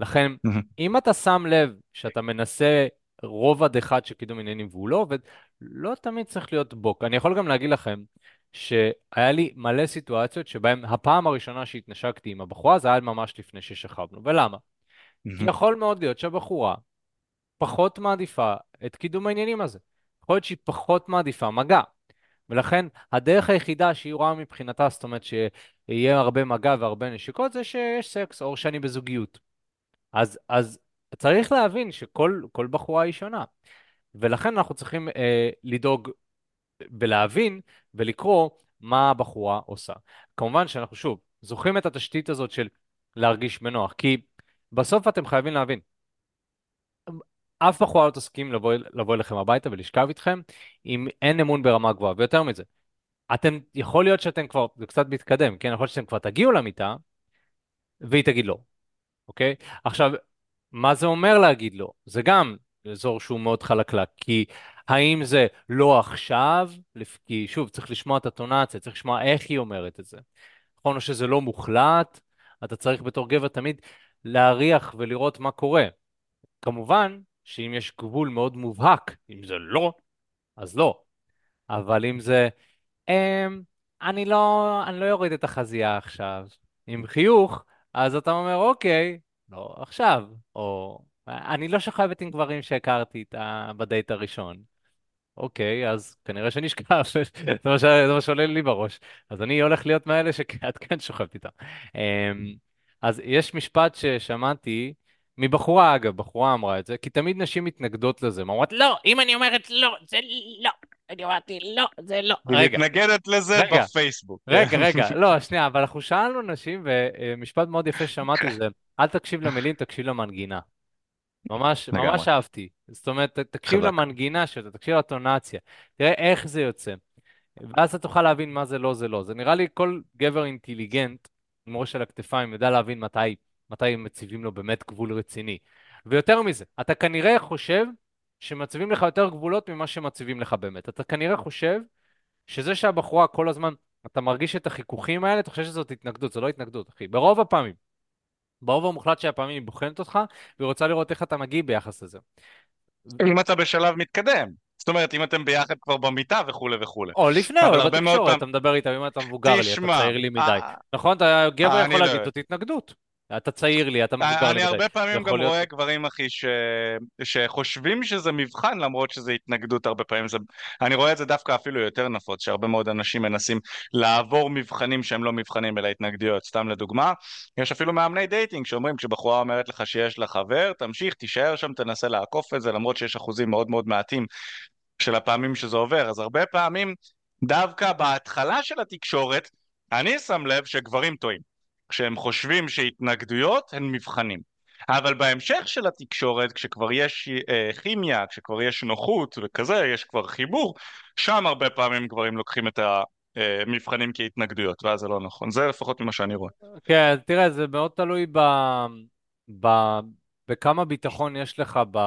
לכן, אם אתה שם לב שאתה מנסה רובד אחד של קידום עניינים והוא לא עובד, לא תמיד צריך להיות בוק. אני יכול גם להגיד לכם שהיה לי מלא סיטואציות שבהן הפעם הראשונה שהתנשקתי עם הבחורה זה היה ממש לפני ששכבנו. ולמה? כי יכול מאוד להיות שהבחורה פחות מעדיפה את קידום העניינים הזה. יכול להיות שהיא פחות מעדיפה מגע. ולכן הדרך היחידה שהיא רואה מבחינתה, זאת אומרת שיהיה הרבה מגע והרבה נשיקות, זה שיש סקס או שאני בזוגיות. אז, אז צריך להבין שכל בחורה היא שונה. ולכן אנחנו צריכים אה, לדאוג ולהבין ולקרוא מה הבחורה עושה. כמובן שאנחנו שוב זוכרים את התשתית הזאת של להרגיש בנוח, כי בסוף אתם חייבים להבין, אף בחורה לא תסכים לבוא, לבוא אליכם הביתה ולשכב איתכם אם אין אמון ברמה גבוהה, ויותר מזה, אתם, יכול להיות שאתם כבר, זה קצת מתקדם, כן? יכול להיות שאתם כבר תגיעו למיטה, והיא תגיד לא, אוקיי? עכשיו, מה זה אומר להגיד לא? זה גם אזור שהוא מאוד חלקלק, כי האם זה לא עכשיו? כי שוב, צריך לשמוע את הטונציה, צריך לשמוע איך היא אומרת את זה. נכון, או שזה לא מוחלט, אתה צריך בתור גבר תמיד להריח ולראות מה קורה. כמובן שאם יש גבול מאוד מובהק, אם זה לא, אז לא. אבל אם זה, אמ, אני לא, אני לא יוריד את החזייה עכשיו, עם חיוך, אז אתה אומר, אוקיי, לא עכשיו, או אני לא שוכבת עם גברים שהכרתי איתה בדייט הראשון. אוקיי, אז כנראה שנשכב, זה מה שעולה לי בראש. אז אני הולך להיות מאלה שאת כן שוכבת איתה. אמ, אז יש משפט ששמעתי, מבחורה אגב, בחורה אמרה את זה, כי תמיד נשים מתנגדות לזה, אומרות, לא, אם אני אומרת לא, זה לא. אני אמרתי, לא, זה לא. היא מתנגדת לזה רגע, בפייסבוק. רגע, רגע, לא, שנייה, אבל אנחנו שאלנו נשים, ומשפט מאוד יפה ששמעתי זה, אל תקשיב למילים, תקשיב למנגינה. ממש, ממש אהבתי. זאת אומרת, תקשיב חזק. למנגינה שלו, תקשיב לטונציה, תראה איך זה יוצא. ואז אתה תוכל להבין מה זה לא, זה לא. זה נראה לי כל גבר אינטליגנט, עם ראש על הכתפיים, יודע להבין מתי, מתי מציבים לו באמת גבול רציני. ויותר מזה, אתה כנראה חושב שמציבים לך יותר גבולות ממה שמציבים לך באמת. אתה כנראה חושב שזה שהבחורה כל הזמן, אתה מרגיש את החיכוכים האלה, אתה חושב שזאת התנגדות, זו לא התנגדות, אחי. ברוב הפעמים. ברוב המוחלט של הפעמים היא בוחנת אותך, והיא רוצה לראות איך אתה מגיב ביחס לזה. אם אתה בשלב מתקדם. זאת אומרת, אם אתם ביחד כבר במיטה וכולי וכולי. או לפני, או בתקשורת, אתה מדבר איתם, אם אתה מבוגר לי, אתה צעיר לי מדי. אה, נכון, גבר יכול להגיד, זאת התנגדות. אתה צעיר לי, אתה מבוגר לי. אני הרבה פעמים גם רואה גברים, אחי, ש... שחושבים שזה מבחן למרות שזה התנגדות הרבה פעמים. זה... אני רואה את זה דווקא אפילו יותר נפוץ, שהרבה מאוד אנשים מנסים לעבור מבחנים שהם לא מבחנים אלא התנגדויות. סתם לדוגמה, יש אפילו מאמני דייטינג שאומרים, כשבחורה אומרת לך שיש לה חבר, תמשיך, תישאר שם, תנסה לעקוף את זה, למרות שיש אחוזים מאוד מאוד מעטים של הפעמים שזה עובר. אז הרבה פעמים, דווקא בהתחלה של התקשורת, אני שם לב שגברים טועים. כשהם חושבים שהתנגדויות הן מבחנים. אבל בהמשך של התקשורת, כשכבר יש אה, כימיה, כשכבר יש נוחות וכזה, יש כבר חיבור, שם הרבה פעמים גברים לוקחים את המבחנים אה, כהתנגדויות, ואז זה לא נכון. זה לפחות ממה שאני רואה. כן, תראה, זה מאוד תלוי ב... ב... בכמה ביטחון יש לך ב...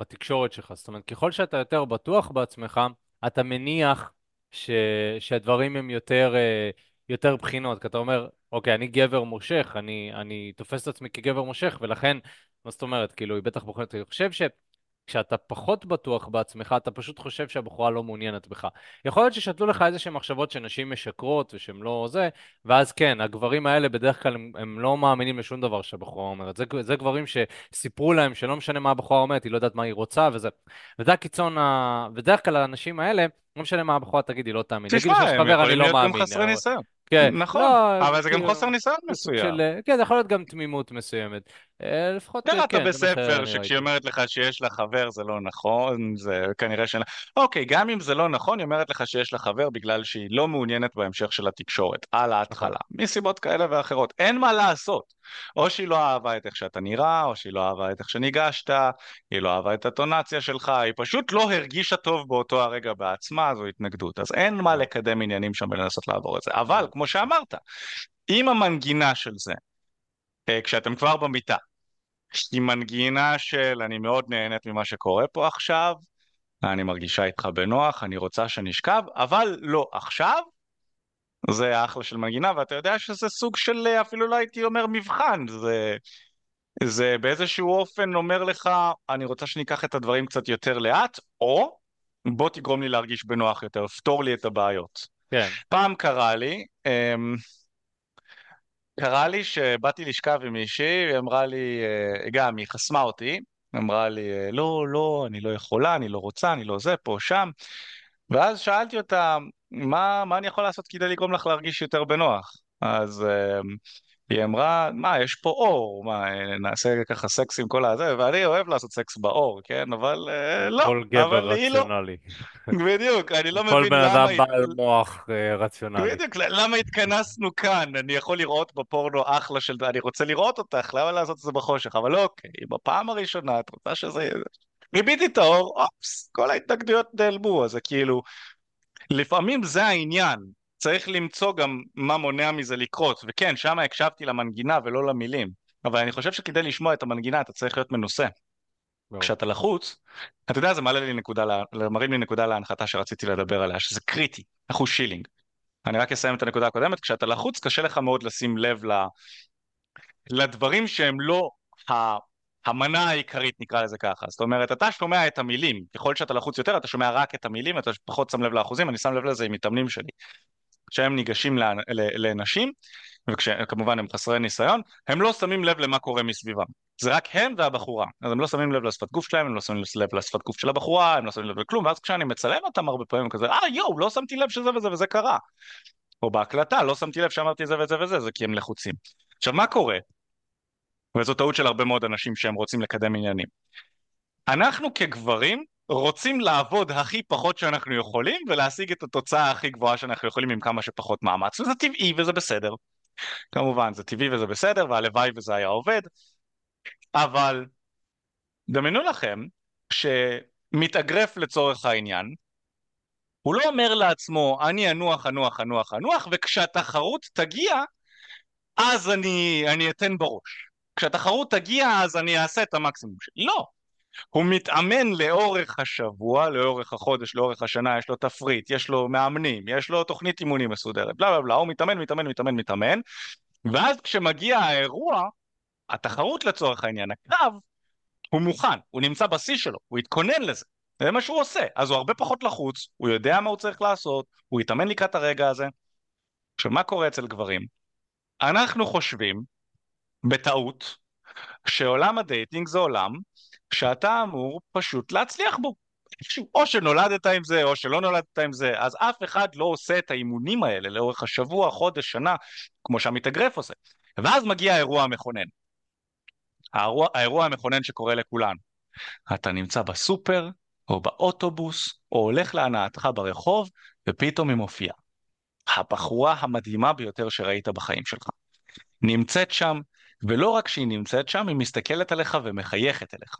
בתקשורת שלך. זאת אומרת, ככל שאתה יותר בטוח בעצמך, אתה מניח ש... שהדברים הם יותר... אה, יותר בחינות, כי אתה אומר, אוקיי, אני גבר מושך, אני, אני תופס את עצמי כגבר מושך, ולכן, מה זאת אומרת, כאילו, היא בטח בוחרת, אני חושב ש... כשאתה פחות בטוח בעצמך, אתה פשוט חושב שהבחורה לא מעוניינת בך. יכול להיות ששתלו לך איזה שהן מחשבות שנשים משקרות ושהן לא זה, ואז כן, הגברים האלה בדרך כלל הם, הם לא מאמינים לשום דבר שהבחורה אומרת. זה, זה גברים שסיפרו להם שלא משנה מה הבחורה אומרת, היא לא יודעת מה היא רוצה וזה. וזה הקיצון, ה... בדרך כלל האנשים האלה, לא משנה מה הבחורה תגיד, היא לא תאמין. תשמע, הם יכולים להיות גם חסרי ניסיון. כן. נכון, לא, אבל זה גם חוסר ניסיון מסוים. של, כן, זה יכול להיות גם תמימות מסוימת. אה, לפחות, כן, אתה בספר שכשהיא אומרת לך שיש לה חבר זה לא נכון, זה כנראה ש... אוקיי, גם אם זה לא נכון, היא אומרת לך שיש לה חבר בגלל שהיא לא מעוניינת בהמשך של התקשורת, על ההתחלה, נכון. מסיבות כאלה ואחרות. אין מה לעשות. או שהיא לא אהבה את איך שאתה נראה, או שהיא לא אהבה את איך שניגשת, היא לא אהבה את הטונציה שלך, היא פשוט לא הרגישה טוב באותו הרגע בעצמה, זו התנגדות. אז אין מה לקדם עניינים שם ולנסות לעבור את זה. אבל, כמו שאמרת, עם המנגינה של זה, אה, כשאתם כבר במיטה, היא מנגינה של אני מאוד נהנית ממה שקורה פה עכשיו, אני מרגישה איתך בנוח, אני רוצה שנשכב, אבל לא עכשיו, זה אחלה של מנגינה, ואתה יודע שזה סוג של, אפילו לא הייתי אומר מבחן, זה זה באיזשהו אופן אומר לך, אני רוצה שניקח את הדברים קצת יותר לאט, או בוא תגרום לי להרגיש בנוח יותר, פתור לי את הבעיות. כן. פעם קרה לי, אמ, קרה לי שבאתי לשכב עם מישהי, היא אמרה לי, אה, גם, היא חסמה אותי, אמרה לי, אה, לא, לא, אני לא יכולה, אני לא רוצה, אני לא זה, פה, שם. ואז שאלתי אותה, מה, מה אני יכול לעשות כדי לגרום לך להרגיש יותר בנוח? אז אמ, היא אמרה, מה, יש פה אור, מה, נעשה ככה סקס עם כל הזה, ואני אוהב לעשות סקס באור, כן? אבל אה, לא, כל גבר לא. רציונלי. בדיוק, אני לא כל מבין בן למה... אדם בעל מוח אה, רציונלי. בדיוק, למה התכנסנו כאן? אני יכול לראות בפורנו אחלה של... אני רוצה לראות אותך, למה לעשות את זה בחושך? אבל אוקיי, בפעם הראשונה את רוצה שזה... ריביתי את האור, אופס, כל ההתנגדויות נעלמו, אז זה כאילו... לפעמים זה העניין, צריך למצוא גם מה מונע מזה לקרות, וכן, שם הקשבתי למנגינה ולא למילים, אבל אני חושב שכדי לשמוע את המנגינה אתה צריך להיות מנוסה. ברור. כשאתה לחוץ, אתה יודע, זה מעלה לי נקודה, מרים לי נקודה להנחתה שרציתי לדבר עליה, שזה קריטי, אחוז שילינג. אני רק אסיים את הנקודה הקודמת, כשאתה לחוץ קשה לך מאוד לשים לב ל... לדברים שהם לא ה... המנה העיקרית נקרא לזה ככה, זאת אומרת אתה שומע את המילים, ככל שאתה לחוץ יותר אתה שומע רק את המילים, אתה פחות שם לב לאחוזים, אני שם לב לזה עם מתאמנים שלי, כשהם ניגשים לנשים, וכמובן הם חסרי ניסיון, הם לא שמים לב למה קורה מסביבם, זה רק הם והבחורה, אז הם לא שמים לב לשפת גוף שלהם, הם לא שמים לב לשפת גוף של הבחורה, הם לא שמים לב לכלום, ואז כשאני מצלם אותם הרבה פעמים כזה, אה יואו, לא שמתי לב שזה וזה וזה קרה, או בהקלטה, לא שמתי לב שאמרתי זה וזה וזה, זה כי הם לחוצים. עכשיו מה קורה? וזו טעות של הרבה מאוד אנשים שהם רוצים לקדם עניינים. אנחנו כגברים רוצים לעבוד הכי פחות שאנחנו יכולים ולהשיג את התוצאה הכי גבוהה שאנחנו יכולים עם כמה שפחות מאמץ, וזה טבעי וזה בסדר. כמובן, זה טבעי וזה בסדר, והלוואי וזה היה עובד, אבל דמיינו לכם שמתאגרף לצורך העניין, הוא לא אומר לעצמו, אני אנוח, אנוח, אנוח, אנוח, וכשהתחרות תגיע, אז אני, אני אתן בראש. כשהתחרות תגיע, אז אני אעשה את המקסימום שלי. לא. הוא מתאמן לאורך השבוע, לאורך החודש, לאורך השנה, יש לו תפריט, יש לו מאמנים, יש לו תוכנית אימונים מסודרת, בלה בלה בלה, הוא מתאמן, מתאמן, מתאמן, מתאמן, ואז כשמגיע האירוע, התחרות לצורך העניין, הקרב, הוא מוכן, הוא נמצא בשיא שלו, הוא התכונן לזה, זה מה שהוא עושה, אז הוא הרבה פחות לחוץ, הוא יודע מה הוא צריך לעשות, הוא התאמן לקראת הרגע הזה. עכשיו מה קורה אצל גברים? אנחנו חושבים, בטעות, שעולם הדייטינג זה עולם שאתה אמור פשוט להצליח בו. או שנולדת עם זה או שלא נולדת עם זה, אז אף אחד לא עושה את האימונים האלה לאורך השבוע, חודש, שנה, כמו שהמתאגרף עושה. ואז מגיע האירוע המכונן. האירוע, האירוע המכונן שקורה לכולנו. אתה נמצא בסופר, או באוטובוס, או הולך להנאתך ברחוב, ופתאום היא מופיעה. הבחורה המדהימה ביותר שראית בחיים שלך. נמצאת שם, ולא רק שהיא נמצאת שם, היא מסתכלת עליך ומחייכת אליך.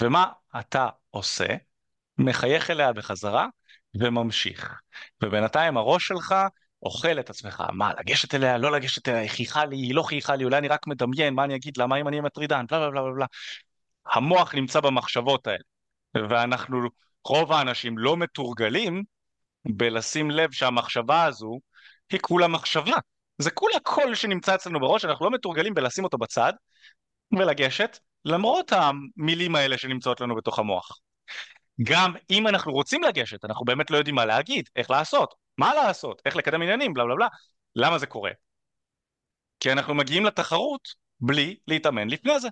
ומה אתה עושה? מחייך אליה בחזרה וממשיך. ובינתיים הראש שלך אוכל את עצמך, מה, לגשת אליה, לא לגשת אליה, היא חייכה לי, היא לא חייכה לי, אולי אני רק מדמיין, מה אני אגיד לה, מה אם אני אהיה מטרידן, בלה בלה בלה בלה. המוח נמצא במחשבות האלה, ואנחנו, רוב האנשים לא מתורגלים בלשים לב שהמחשבה הזו היא כולה מחשבה. זה כולה קול שנמצא אצלנו בראש, אנחנו לא מתורגלים בלשים אותו בצד ולגשת, למרות המילים האלה שנמצאות לנו בתוך המוח. גם אם אנחנו רוצים לגשת, אנחנו באמת לא יודעים מה להגיד, איך לעשות, מה לעשות, איך לקדם עניינים, בלה בלה בלה. למה זה קורה? כי אנחנו מגיעים לתחרות בלי להתאמן לפני זה.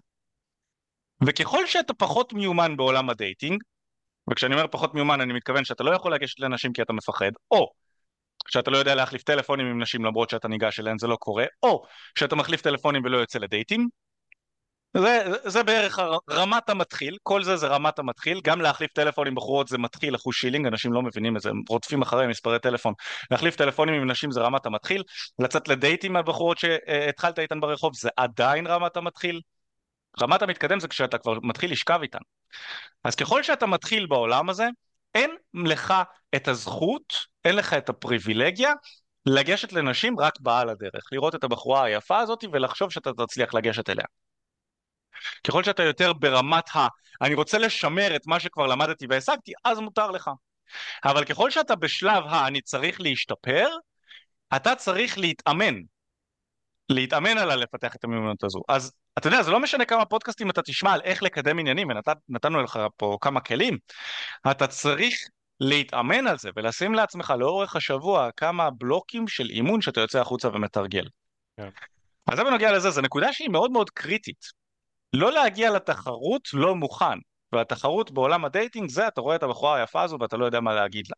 וככל שאתה פחות מיומן בעולם הדייטינג, וכשאני אומר פחות מיומן אני מתכוון שאתה לא יכול לגשת לאנשים כי אתה מפחד, או שאתה לא יודע להחליף טלפונים עם נשים למרות שאתה ניגש אליהן זה לא קורה, או שאתה מחליף טלפונים ולא יוצא לדייטים, זה, זה בערך רמת המתחיל, כל זה זה רמת המתחיל, גם להחליף טלפון עם בחורות זה מתחיל, אחוז שילינג, אנשים לא מבינים את זה, הם רודפים אחרי מספרי טלפון, להחליף טלפונים עם נשים זה רמת המתחיל, לצאת לדייטים מהבחורות שהתחלת איתן ברחוב זה עדיין רמת המתחיל, רמת המתקדם זה כשאתה כבר מתחיל לשכב איתן. אז ככל שאתה מתחיל בעולם הזה, אין לך את הזכות, אין לך את הפריבילגיה לגשת לנשים רק בעל הדרך, לראות את הבחורה היפה הזאת ולחשוב שאתה תצליח לגשת אליה. ככל שאתה יותר ברמת ה... אני רוצה לשמר את מה שכבר למדתי והשגתי, אז מותר לך. אבל ככל שאתה בשלב ה... אני צריך להשתפר, אתה צריך להתאמן להתאמן עליה לפתח את המיומנות הזו. אז אתה יודע, זה לא משנה כמה פודקאסטים אתה תשמע על איך לקדם עניינים, ונתנו לך פה כמה כלים, אתה צריך להתאמן על זה ולשים לעצמך לאורך השבוע כמה בלוקים של אימון שאתה יוצא החוצה ומתרגל. כן, אז זה בנוגע לזה, זו נקודה שהיא מאוד מאוד קריטית. לא להגיע לתחרות לא מוכן, והתחרות בעולם הדייטינג זה, אתה רואה את הבחורה היפה הזו ואתה לא יודע מה להגיד לה.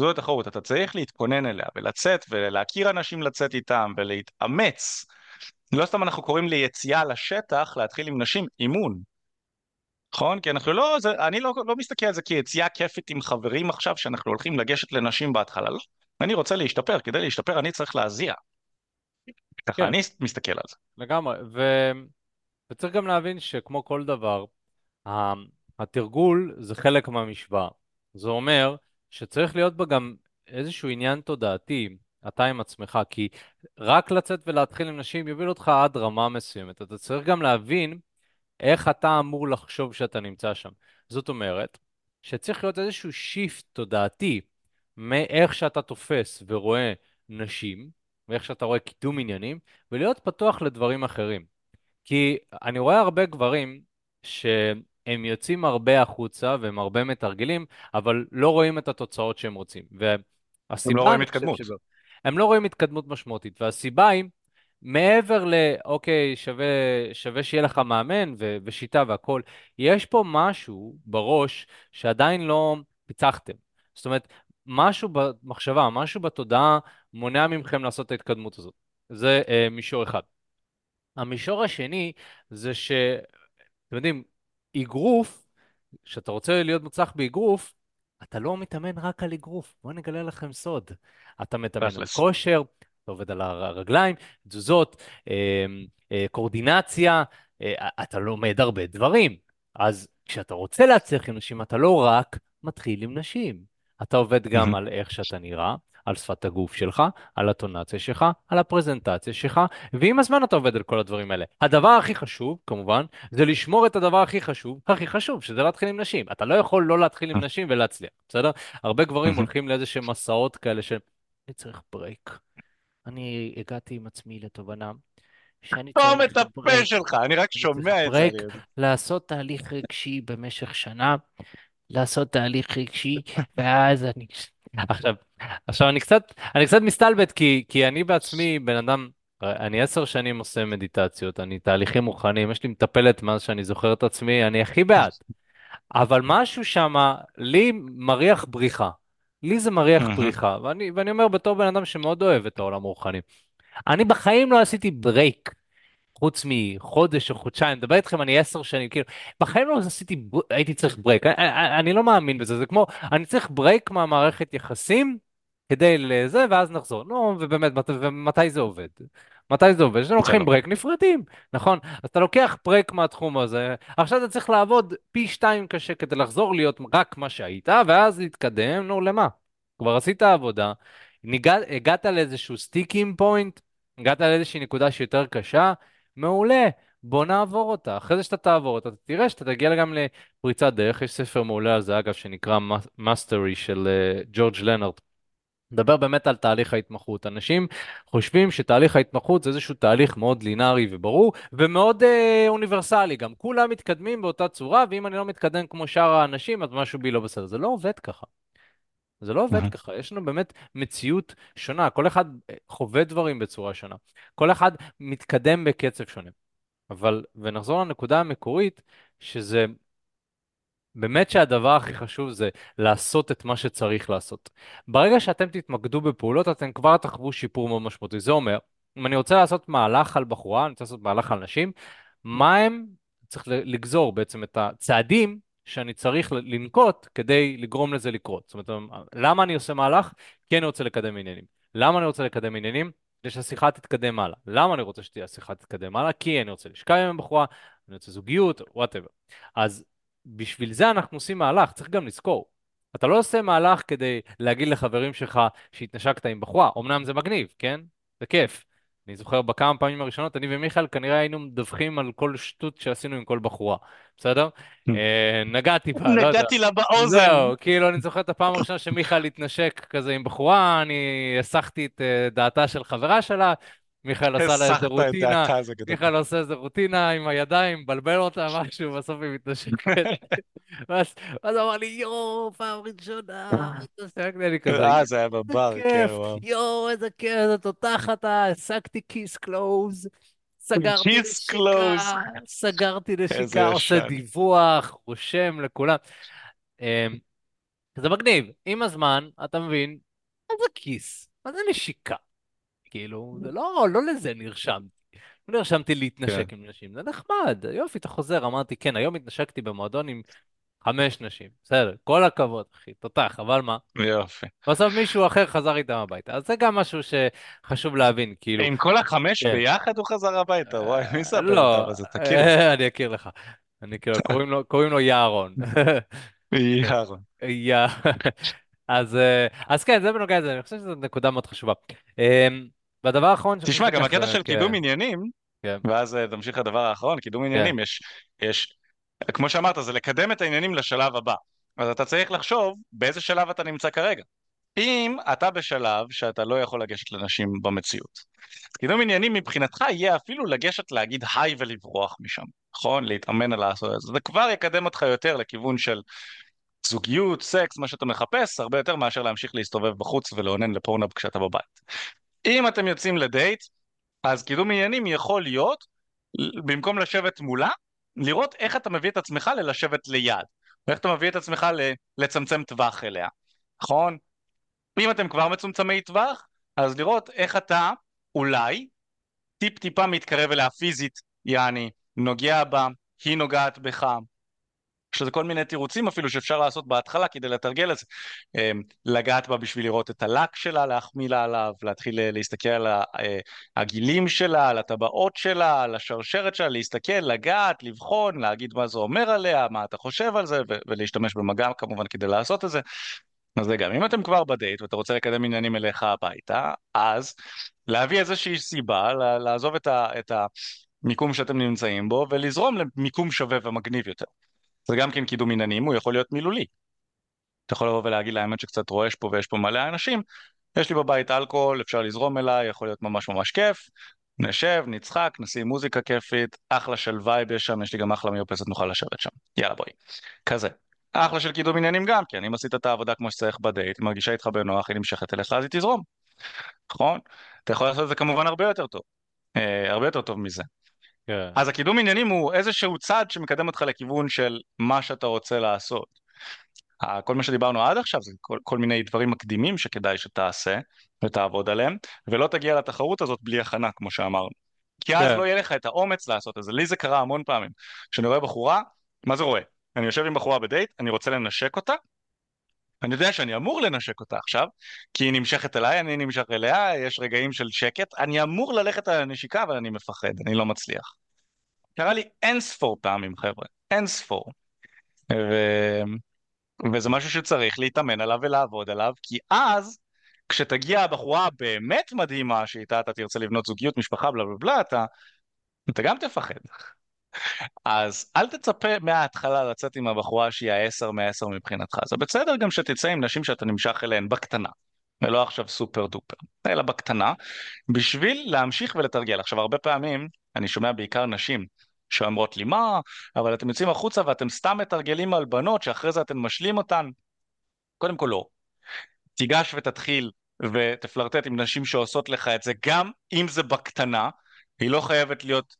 זו התחרות, אתה צריך להתכונן אליה ולצאת ולהכיר אנשים לצאת איתם ולהתאמץ. לא סתם אנחנו קוראים ליציאה לשטח להתחיל עם נשים אימון. נכון? כי אנחנו לא, זה, אני לא, לא מסתכל על זה כיציאה כיפית עם חברים עכשיו שאנחנו הולכים לגשת לנשים בהתחלה, לא. אני רוצה להשתפר, כדי להשתפר אני צריך להזיע. ככה כן, אני מסתכל על זה. לגמרי. ו... וצריך גם להבין שכמו כל דבר, התרגול זה חלק מהמשוואה. זה אומר שצריך להיות בה גם איזשהו עניין תודעתי, אתה עם עצמך, כי רק לצאת ולהתחיל עם נשים יוביל אותך עד רמה מסוימת. אתה צריך גם להבין איך אתה אמור לחשוב שאתה נמצא שם. זאת אומרת, שצריך להיות איזשהו שיפט תודעתי מאיך שאתה תופס ורואה נשים, ואיך שאתה רואה קידום עניינים, ולהיות פתוח לדברים אחרים. כי אני רואה הרבה גברים שהם יוצאים הרבה החוצה והם הרבה מתרגלים, אבל לא רואים את התוצאות שהם רוצים. הם לא רואים התקדמות. הם לא רואים התקדמות משמעותית, והסיבה היא, מעבר ל, אוקיי, שווה, שווה שיהיה לך מאמן ו- ושיטה והכול, יש פה משהו בראש שעדיין לא פיצחתם. זאת אומרת, משהו במחשבה, משהו בתודעה מונע מכם לעשות את ההתקדמות הזאת. זה אה, מישור אחד. המישור השני זה ש... אתם יודעים, אגרוף, כשאתה רוצה להיות מוצלח באגרוף, אתה לא מתאמן רק על אגרוף. בואו נגלה לכם סוד. אתה מתאמן על. כושר, אתה עובד על הרגליים, תזוזות, אה, אה, קואורדינציה, אה, אתה לומד הרבה דברים. אז כשאתה רוצה להצליח עם נשים, אתה לא רק מתחיל עם נשים. אתה עובד גם. על איך שאתה נראה, על שפת הגוף שלך, על הטונציה שלך, על הפרזנטציה שלך, ועם הזמן אתה עובד על כל הדברים האלה. הדבר הכי חשוב, כמובן, זה לשמור את הדבר הכי חשוב, הכי חשוב, שזה להתחיל עם נשים. אתה לא יכול לא להתחיל עם נשים ולהצליח, בסדר? הרבה גברים. הולכים לאיזה שהם מסעות כאלה של, אני צריך ברייק. אני הגעתי עם עצמי לתובנה שאני תום את הפה. שלך, אני רק שומע את זה. לעשות תהליך רגשי במשך שנה, לעשות תהליך רגשי, ואז אני... עכשיו, עכשיו אני קצת, אני קצת מסתלבט, כי, כי אני בעצמי בן אדם, אני עשר שנים עושה מדיטציות, אני תהליכים מוכנים, יש לי מטפלת מאז שאני זוכר את עצמי, אני הכי בעד. אבל משהו שם, לי מריח בריחה. לי זה מריח. בריחה, ואני, ואני אומר בתור בן אדם שמאוד אוהב את העולם הרוחני. אני בחיים לא עשיתי break חוץ מחודש או חודשיים, מדבר איתכם, אני עשר שנים, כאילו, בחיים לא עשיתי, הייתי צריך break, אני, אני, אני לא מאמין בזה, זה כמו, אני צריך break מהמערכת יחסים כדי לזה, ואז נחזור. נו, ובאמת, מת, ומתי זה עובד? מתי זה עובד? כשאתם זה לוקחים לא. break, נפרדים, נכון? אז אתה לוקח break מהתחום הזה, עכשיו אתה צריך לעבוד פי שתיים קשה כדי לחזור להיות רק מה שהיית, ואז להתקדם, נו, למה? כבר עשית עבודה, נגיד, הגעת לאיזשהו sticking point, הגעת לאיזושהי נקודה שיותר קשה, מעולה, בוא נעבור אותה. אחרי זה שאתה תעבור אותה, אתה תראה שאתה תגיע גם לפריצת דרך. יש ספר מעולה על זה, אגב, שנקרא Mastery של אה, ג'ורג' לנארד. מדבר באמת על תהליך ההתמחות. אנשים חושבים שתהליך ההתמחות זה איזשהו תהליך מאוד לינארי וברור, ומאוד אה, אוניברסלי. גם כולם מתקדמים באותה צורה, ואם אני לא מתקדם כמו שאר האנשים, אז משהו בי לא בסדר. זה לא עובד ככה. זה לא עובד. ככה, יש לנו באמת מציאות שונה, כל אחד אה, חווה דברים בצורה שונה, כל אחד מתקדם בקצב שונה. אבל, ונחזור לנקודה המקורית, שזה באמת שהדבר הכי חשוב זה לעשות את מה שצריך לעשות. ברגע שאתם תתמקדו בפעולות, אתם כבר תחוו שיפור מאוד משמעותי. זה אומר, אם אני רוצה לעשות מהלך על בחורה, אני רוצה לעשות מהלך על נשים, מה הם, צריך לגזור בעצם את הצעדים שאני צריך לנקוט כדי לגרום לזה לקרות. זאת אומרת, למה אני עושה מהלך? כי אני רוצה לקדם עניינים. למה אני רוצה לקדם עניינים? כדי שהשיחה תתקדם הלאה. למה אני רוצה שהשיחה תתקדם הלאה? כי אני רוצה לשכב עם הבחורה, אני רוצה זוגיות, וואטאבר. אז בשביל זה אנחנו עושים מהלך, צריך גם לזכור. אתה לא עושה מהלך כדי להגיד לחברים שלך שהתנשקת עם בחורה, אמנם זה מגניב, כן? זה כיף. אני זוכר בכמה פעמים הראשונות, אני ומיכאל כנראה היינו מדווחים על כל שטות שעשינו עם כל בחורה, בסדר? אה, נגעתי בה, לא יודע. נגעתי לה באוזן. זהו, כאילו אני זוכר את הפעם הראשונה שמיכאל התנשק כזה עם בחורה, אני הסחתי את אה, דעתה של חברה שלה, מיכאל עשה לה איזה רוטינה. מיכאל עושה איזה רוטינה עם הידיים, מבלבל אותה משהו, בסוף היא מתנשקת. ואז הוא אמר לי, יואו, פעם ראשונה, אני כזה, אה, זה היה איזה בבר, כן, כיף, וואו. יואו, איזה כיף, איזה תותח אתה, השגתי כיס קלוז, סגרתי. נשיקה, סגרתי איזה נשיקה, עושה. דיווח, רושם לכולם. אמ, זה מגניב, עם הזמן, אתה מבין, מה זה כיס? מה זה נשיקה? כאילו, זה לא, לא לזה נרשמתי. לא נרשמתי כן, להתנשק עם נשים, זה נחמד, יופי, אתה חוזר, אמרתי, כן, היום התנשקתי במועדון עם חמש נשים, בסדר, כל הכבוד, אחי, תותח, אבל מה? יופי. בסוף מישהו אחר חזר איתם הביתה, אז זה גם משהו שחשוב להבין, כאילו, עם כל החמש כן, ביחד הוא חזר הביתה, וואי, מי זה אה, אדם לא, הזה? תכיר. אה, אני אכיר לך, אני אכיר, קוראים לו, קוראים לו יערון. כן. יא. אז, אה, אז כן, זה בנוגע לזה, אני חושב שזו נקודה מאוד חשובה. והדבר האחרון תשמע, גם הקטע של כן, קידום עניינים, כן, ואז אה, תמשיך לדבר האחרון, קידום כן, עניינים, יש, יש, כמו שאמרת, זה לקדם את העניינים לשלב הבא. אז אתה צריך לחשוב באיזה שלב אתה נמצא כרגע. אם אתה בשלב שאתה לא יכול לגשת לנשים במציאות. קידום עניינים מבחינתך יהיה אפילו לגשת להגיד היי ולברוח משם, נכון? להתאמן על לעשות את זה. זה כבר יקדם אותך יותר לכיוון של זוגיות, סקס, מה שאתה מחפש, הרבה יותר מאשר להמשיך להסתובב בחוץ ולאונן לפורנאפ כשאתה בבית. אם אתם יוצאים לדייט, אז קידום עניינים יכול להיות, במקום לשבת מולה, לראות איך אתה מביא את עצמך ללשבת ליד, ואיך אתה מביא את עצמך ל- לצמצם טווח אליה, נכון? אם אתם כבר מצומצמי טווח, אז לראות איך אתה אולי טיפ טיפה מתקרב אליה פיזית, יעני, נוגע בה, היא נוגעת בך, יש לזה כל מיני תירוצים אפילו שאפשר לעשות בהתחלה כדי לתרגל את זה. אמ, לגעת בה בשביל לראות את הלק שלה, להחמיא לה עליו, להתחיל אה, להסתכל על אה, הגילים שלה, על הטבעות שלה, על השרשרת שלה, להסתכל, לגעת, לבחון, להגיד מה זה אומר עליה, מה אתה חושב על זה, ולהשתמש במגע כמובן כדי לעשות את זה. אז זה גם, אם אתם כבר בדייט ואתה רוצה לקדם עניינים אליך הביתה, אז להביא איזושהי סיבה, לעזוב את, את המיקום שאתם נמצאים בו ולזרום למיקום שווה ומגניב יותר. זה גם כן קידום עניינים, הוא יכול להיות מילולי. אתה יכול לבוא ולהגיד לאמת שקצת רועש פה ויש פה מלא אנשים, יש לי בבית אלכוהול, אפשר לזרום אליי, יכול להיות ממש ממש כיף, נשב, נצחק, נשים מוזיקה כיפית, אחלה של vibe יש שם, יש לי גם אחלה מרפסת, נוכל לשבת שם. יאללה בואי. כזה. אחלה של קידום עניינים גם כן, אם עשית את העבודה כמו שצריך בדייט, היא מרגישה איתך בנוח, היא נמשכת אליך, אז היא תזרום, נכון? אתה יכול לעשות את זה כמובן הרבה יותר טוב, אה, הרבה יותר טוב מזה. כן, אז הקידום עניינים הוא איזשהו צעד שמקדם אותך לכיוון של מה שאתה רוצה לעשות. כל מה שדיברנו עד עכשיו זה כל, כל מיני דברים מקדימים שכדאי שתעשה ותעבוד עליהם, ולא תגיע לתחרות הזאת בלי הכנה, כמו שאמרנו. כי אז כן, לא יהיה לך את האומץ לעשות את זה. לי זה קרה המון פעמים. כשאני רואה בחורה, מה זה רואה? אני יושב עם בחורה בדייט, אני רוצה לנשק אותה, אני יודע שאני אמור לנשק אותה עכשיו, כי היא נמשכת אליי, אני נמשך אליה, יש רגעים של שקט, אני אמור ללכת על הנשיקה, אבל אני מפחד, אני לא מצליח. קרה לי אין ספור פעמים, חבר'ה, אין ספור. ו... וזה משהו שצריך להתאמן עליו ולעבוד עליו, כי אז, כשתגיע הבחורה הבאמת מדהימה, שאיתה אתה תרצה לבנות זוגיות, משפחה, בלה בלה בלה, אתה, אתה גם תפחד. אז אל תצפה מההתחלה לצאת עם הבחורה שהיא העשר מעשר מבחינתך. זה בסדר גם שתצא עם נשים שאתה נמשך אליהן בקטנה, ולא עכשיו סופר דופר, אלא בקטנה, בשביל להמשיך ולתרגל. עכשיו, הרבה פעמים אני שומע בעיקר נשים שאומרות לי, מה, אבל אתם יוצאים החוצה ואתם סתם מתרגלים על בנות שאחרי זה אתם משלים אותן. קודם כל לא. תיגש ותתחיל ותפלרטט עם נשים שעושות לך את זה, גם אם זה בקטנה, היא לא חייבת להיות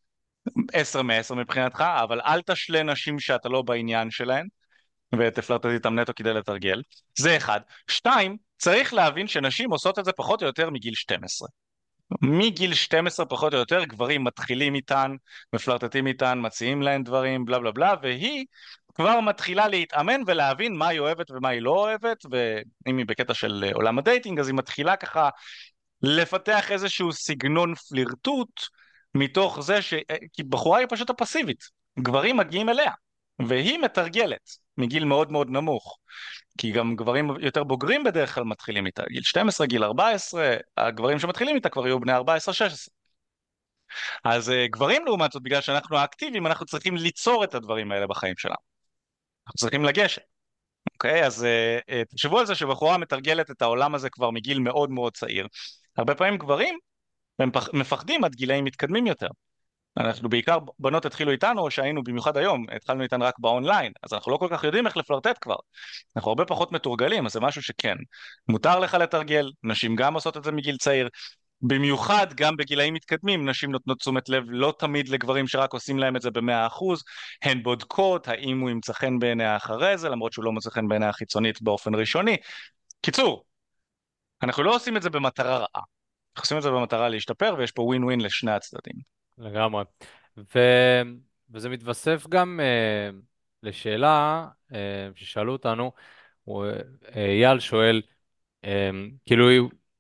עשר מעשר מבחינתך, אבל אל תשלה נשים שאתה לא בעניין שלהן, ותפלרטט איתם נטו כדי לתרגל. זה אחד. שתיים, צריך להבין שנשים עושות את זה פחות או יותר מגיל 12. מגיל 12 פחות או יותר גברים מתחילים איתן, מפלרטטים איתן, מציעים להן דברים, בלה בלה בלה, והיא כבר מתחילה להתאמן ולהבין מה היא אוהבת ומה היא לא אוהבת, ואם היא בקטע של עולם ה dating אז היא מתחילה ככה לפתח איזשהו סגנון פלירטוט מתוך זה ש... כי בחורה היא פשוט הפסיבית, גברים מגיעים אליה, והיא מתרגלת מגיל מאוד מאוד נמוך. כי גם גברים יותר בוגרים בדרך כלל מתחילים איתה, גיל 12, גיל 14, הגברים שמתחילים איתה כבר יהיו בני 14-16. אז uh, גברים לעומת זאת, בגלל שאנחנו האקטיביים, אנחנו צריכים ליצור את הדברים האלה בחיים שלנו. אנחנו צריכים לגשת. אוקיי? אז uh, תחשבו על זה שבחורה מתרגלת את העולם הזה כבר מגיל מאוד מאוד צעיר. הרבה פעמים גברים והם פח- מפחדים עד גילאים מתקדמים יותר. אנחנו בעיקר, בנות התחילו איתנו, שהיינו במיוחד היום, התחלנו איתן רק באונליין, אז אנחנו לא כל כך יודעים איך לפלרטט כבר. אנחנו הרבה פחות מתורגלים, אז זה משהו שכן. מותר לך לתרגל, נשים גם עושות את זה מגיל צעיר. במיוחד גם בגילאים מתקדמים, נשים נותנות תשומת לב לא תמיד לגברים שרק עושים להם את זה במאה אחוז, הן בודקות האם הוא ימצא חן בעיניה אחרי זה, למרות שהוא לא מוצא חן בעיניה החיצונית באופן ראשוני. קיצור, אנחנו לא עושים את זה במטרה רעה. אנחנו עושים את זה במטרה להשתפר, ויש פה ווין ווין לשני הצדדים. לגמרי. ו... וזה מתווסף גם uh, לשאלה uh, ששאלו אותנו, הוא, uh, אייל שואל, um, כאילו,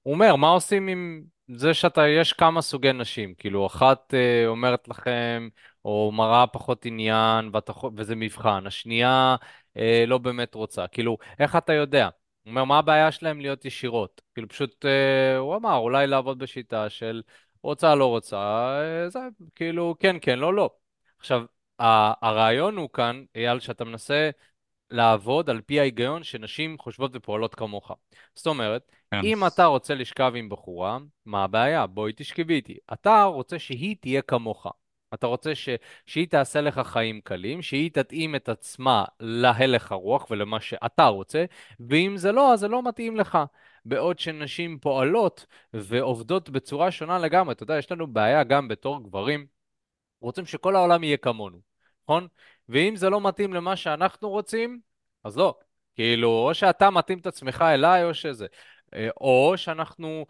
הוא אומר, מה עושים עם זה שאתה, יש כמה סוגי נשים, כאילו, אחת uh, אומרת לכם, או מראה פחות עניין, ואת, וזה מבחן, השנייה uh, לא באמת רוצה, כאילו, איך אתה יודע? הוא אומר, מה הבעיה שלהם להיות ישירות? כאילו, פשוט, uh, הוא אמר, אולי לעבוד בשיטה של... רוצה, לא רוצה, אה, זה כאילו, כן, כן, לא, לא. עכשיו, הרעיון הוא כאן, אייל, שאתה מנסה לעבוד על פי ההיגיון שנשים חושבות ופועלות כמוך. זאת אומרת, כן. אם אתה רוצה לשכב עם בחורה, מה הבעיה? בואי תשכבי איתי. אתה רוצה שהיא תהיה כמוך. אתה רוצה ש... שהיא תעשה לך חיים קלים, שהיא תתאים את עצמה להלך הרוח ולמה שאתה רוצה, ואם זה לא, אז זה לא מתאים לך. בעוד שנשים פועלות ועובדות בצורה שונה לגמרי. אתה יודע, יש לנו בעיה גם בתור גברים, רוצים שכל העולם יהיה כמונו, נכון? ואם זה לא מתאים למה שאנחנו רוצים, אז לא. כאילו, או שאתה מתאים את עצמך אליי, או שזה. אה, או שאנחנו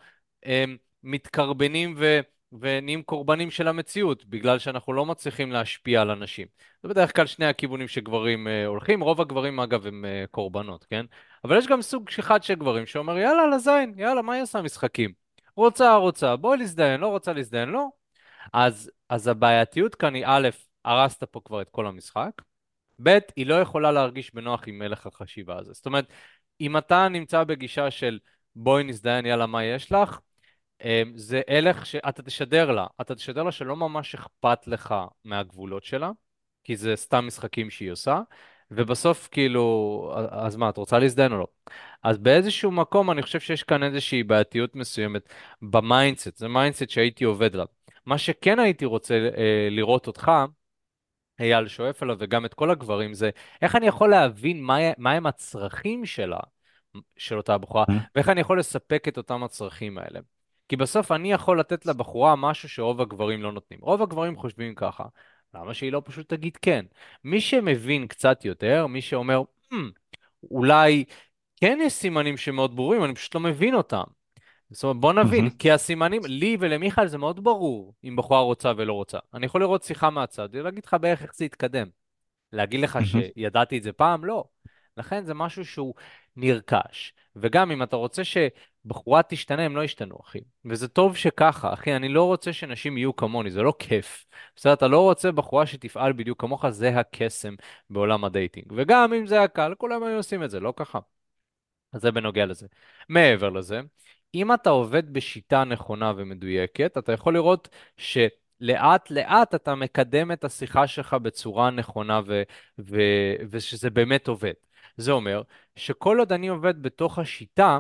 אה, מתקרבנים ו... ונהיים קורבנים של המציאות, בגלל שאנחנו לא מצליחים להשפיע על אנשים. זה בדרך כלל שני הכיוונים שגברים אה, הולכים, רוב הגברים אגב הם אה, קורבנות, כן? אבל יש גם סוג אחד של גברים שאומר, יאללה, לזין, יאללה, מה היא עושה משחקים? רוצה, רוצה, בואי להזדיין, לא רוצה להזדיין, לא. אז, אז הבעייתיות כאן היא, א', הרסת פה כבר את כל המשחק, ב', היא לא יכולה להרגיש בנוח עם מלך החשיבה הזה. זאת אומרת, אם אתה נמצא בגישה של בואי נזדיין, יאללה, מה יש לך? אמ, זה הלך שאתה תשדר לה. אתה תשדר לה שלא ממש אכפת לך מהגבולות שלה, כי זה סתם משחקים שהיא עושה, ובסוף כאילו, אז מה, את רוצה להזדיין או לא? אז באיזשהו מקום אני חושב שיש כאן איזושהי בעייתיות מסוימת ב mindset, זה mindset שהייתי עובד עליו. מה שכן הייתי רוצה אה, לראות אותך, אייל שואף עליו וגם את כל הגברים, זה איך אני יכול להבין מה, מה הם הצרכים שלה, של אותה בחורה, ואיך אני יכול לספק את אותם הצרכים האלה. כי בסוף אני יכול לתת לבחורה משהו שרוב הגברים לא נותנים. רוב הגברים חושבים ככה, למה שהיא לא פשוט תגיד כן? מי שמבין קצת יותר, מי שאומר, hmm, אולי כן יש סימנים שמאוד ברורים, אני פשוט לא מבין אותם. זאת אומרת, בוא נבין, כי הסימנים, לי ולמיכאל זה מאוד ברור אם בחורה רוצה ולא רוצה. אני יכול לראות שיחה מהצד ולהגיד לך בערך איך זה יתקדם. להגיד לך שידעתי את זה פעם? לא. לכן זה משהו שהוא נרכש. וגם אם אתה רוצה שבחורה תשתנה, הם לא ישתנו, אחי. וזה טוב שככה, אחי, אני לא רוצה שנשים יהיו כמוני, זה לא כיף. בסדר, אתה לא רוצה בחורה שתפעל בדיוק כמוך, זה הקסם בעולם ה dating. וגם אם זה היה קל, כולם היו עושים את זה, לא ככה. אז זה בנוגע לזה. מעבר לזה, אם אתה עובד בשיטה נכונה ומדויקת, אתה יכול לראות שלאט לאט אתה מקדם את השיחה שלך בצורה נכונה ו- ו- ושזה באמת עובד. זה אומר שכל עוד אני עובד בתוך השיטה,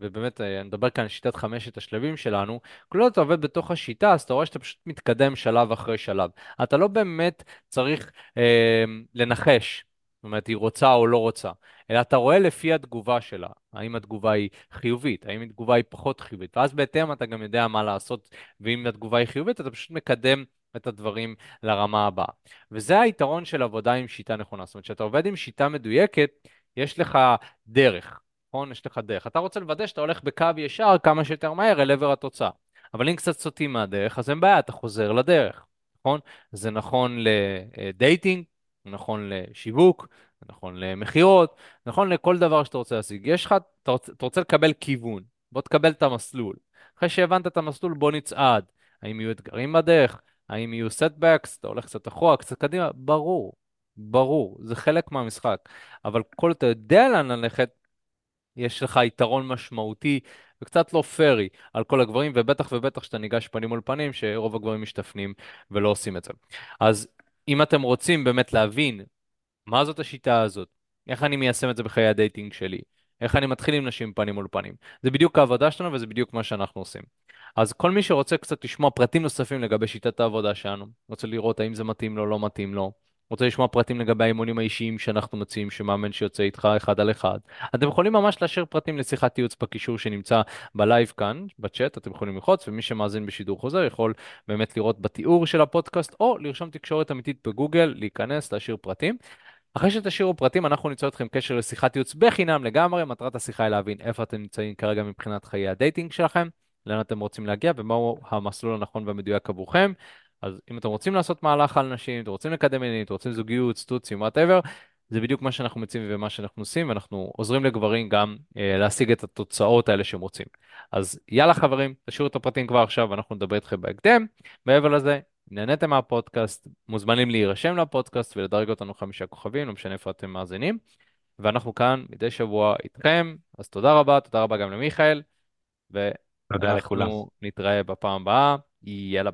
ובאמת אה, אני מדבר כאן על שיטת חמשת השלבים שלנו, כל עוד אתה עובד בתוך השיטה, אז אתה רואה שאתה פשוט מתקדם שלב אחרי שלב. אתה לא באמת צריך אה, לנחש, זאת אומרת, היא רוצה או לא רוצה. אלא אתה רואה לפי התגובה שלה, האם התגובה היא חיובית, האם התגובה היא פחות חיובית, ואז בהתאם אתה גם יודע מה לעשות, ואם התגובה היא חיובית, אתה פשוט מקדם את הדברים לרמה הבאה. וזה היתרון של עבודה עם שיטה נכונה. זאת אומרת, כשאתה עובד עם שיטה מדויקת, יש לך דרך, נכון? יש לך דרך. אתה רוצה לוודא שאתה הולך בקו ישר כמה שיותר מהר אל עבר התוצאה. אבל אם קצת סוטים מהדרך, אז אין בעיה, אתה חוזר לדרך, נכון? זה נכון ל dating, נכון לשיווק, נכון למכירות, נכון לכל דבר שאתה רוצה להשיג. יש לך, אתה רוצה, אתה רוצה לקבל כיוון, בוא תקבל את המסלול. אחרי שהבנת את המסלול, בוא נצעד. האם יהיו אתגרים בדרך? האם יהיו setbacks? אתה הולך קצת אחורה, קצת קדימה? ברור, ברור, זה חלק מהמשחק. אבל כל אתה יודע לאן ללכת, יש לך יתרון משמעותי וקצת לא פרי על כל הגברים, ובטח ובטח שאתה ניגש פנים מול פנים, שרוב הגברים משתפנים ולא עושים את זה. אז אם אתם רוצים באמת להבין מה זאת השיטה הזאת? איך אני מיישם את זה בחיי ה dating שלי? איך אני מתחיל עם נשים פנים מול פנים. זה בדיוק העבודה שלנו וזה בדיוק מה שאנחנו עושים. אז כל מי שרוצה קצת לשמוע פרטים נוספים לגבי שיטת העבודה שלנו, רוצה לראות האם זה מתאים לו, לא מתאים לו, רוצה לשמוע פרטים לגבי האימונים האישיים שאנחנו מציעים, שמאמן שיוצא איתך אחד על אחד, אתם יכולים ממש להשאיר פרטים לשיחת ייעוץ בקישור שנמצא בלייב כאן, בצ'אט, אתם יכולים ללחוץ, ומי שמאזין בשידור חוזר יכול באמת לראות בתיאור של הפודקאסט, או לרשום תקשורת אמיתית בגוגל, להיכנס, להשאיר פרטים. אחרי שתשאירו פרטים, אנחנו ניצור איתכם קשר לשיחת ייעוץ בחינם לגמרי. מטרת השיחה היא להבין איפה אתם נמצאים כרגע מבחינת חיי ה dating שלכם, לאן אתם רוצים להגיע ומהו המסלול הנכון והמדויק עבורכם. אז אם אתם רוצים לעשות מהלך על נשים, אתם רוצים לקדם מינית, אתם רוצים זוגיות, סטוצים, וואטאבר, זה בדיוק מה שאנחנו מציעים ומה שאנחנו עושים, ואנחנו עוזרים לגברים גם אה, להשיג את התוצאות האלה שהם רוצים. אז יאללה חברים, תשאירו את הפרטים כבר עכשיו, ואנחנו נדבר איתכם בהקדם. מעבר לזה, נהניתם מהפודקאסט, מוזמנים להירשם לפודקאסט ולדרג אותנו חמישה כוכבים, לא משנה איפה אתם מאזינים. ואנחנו כאן מדי שבוע איתכם, אז תודה רבה, תודה רבה גם למיכאל. ואנחנו נתראה בפעם הבאה, יאללה ביי.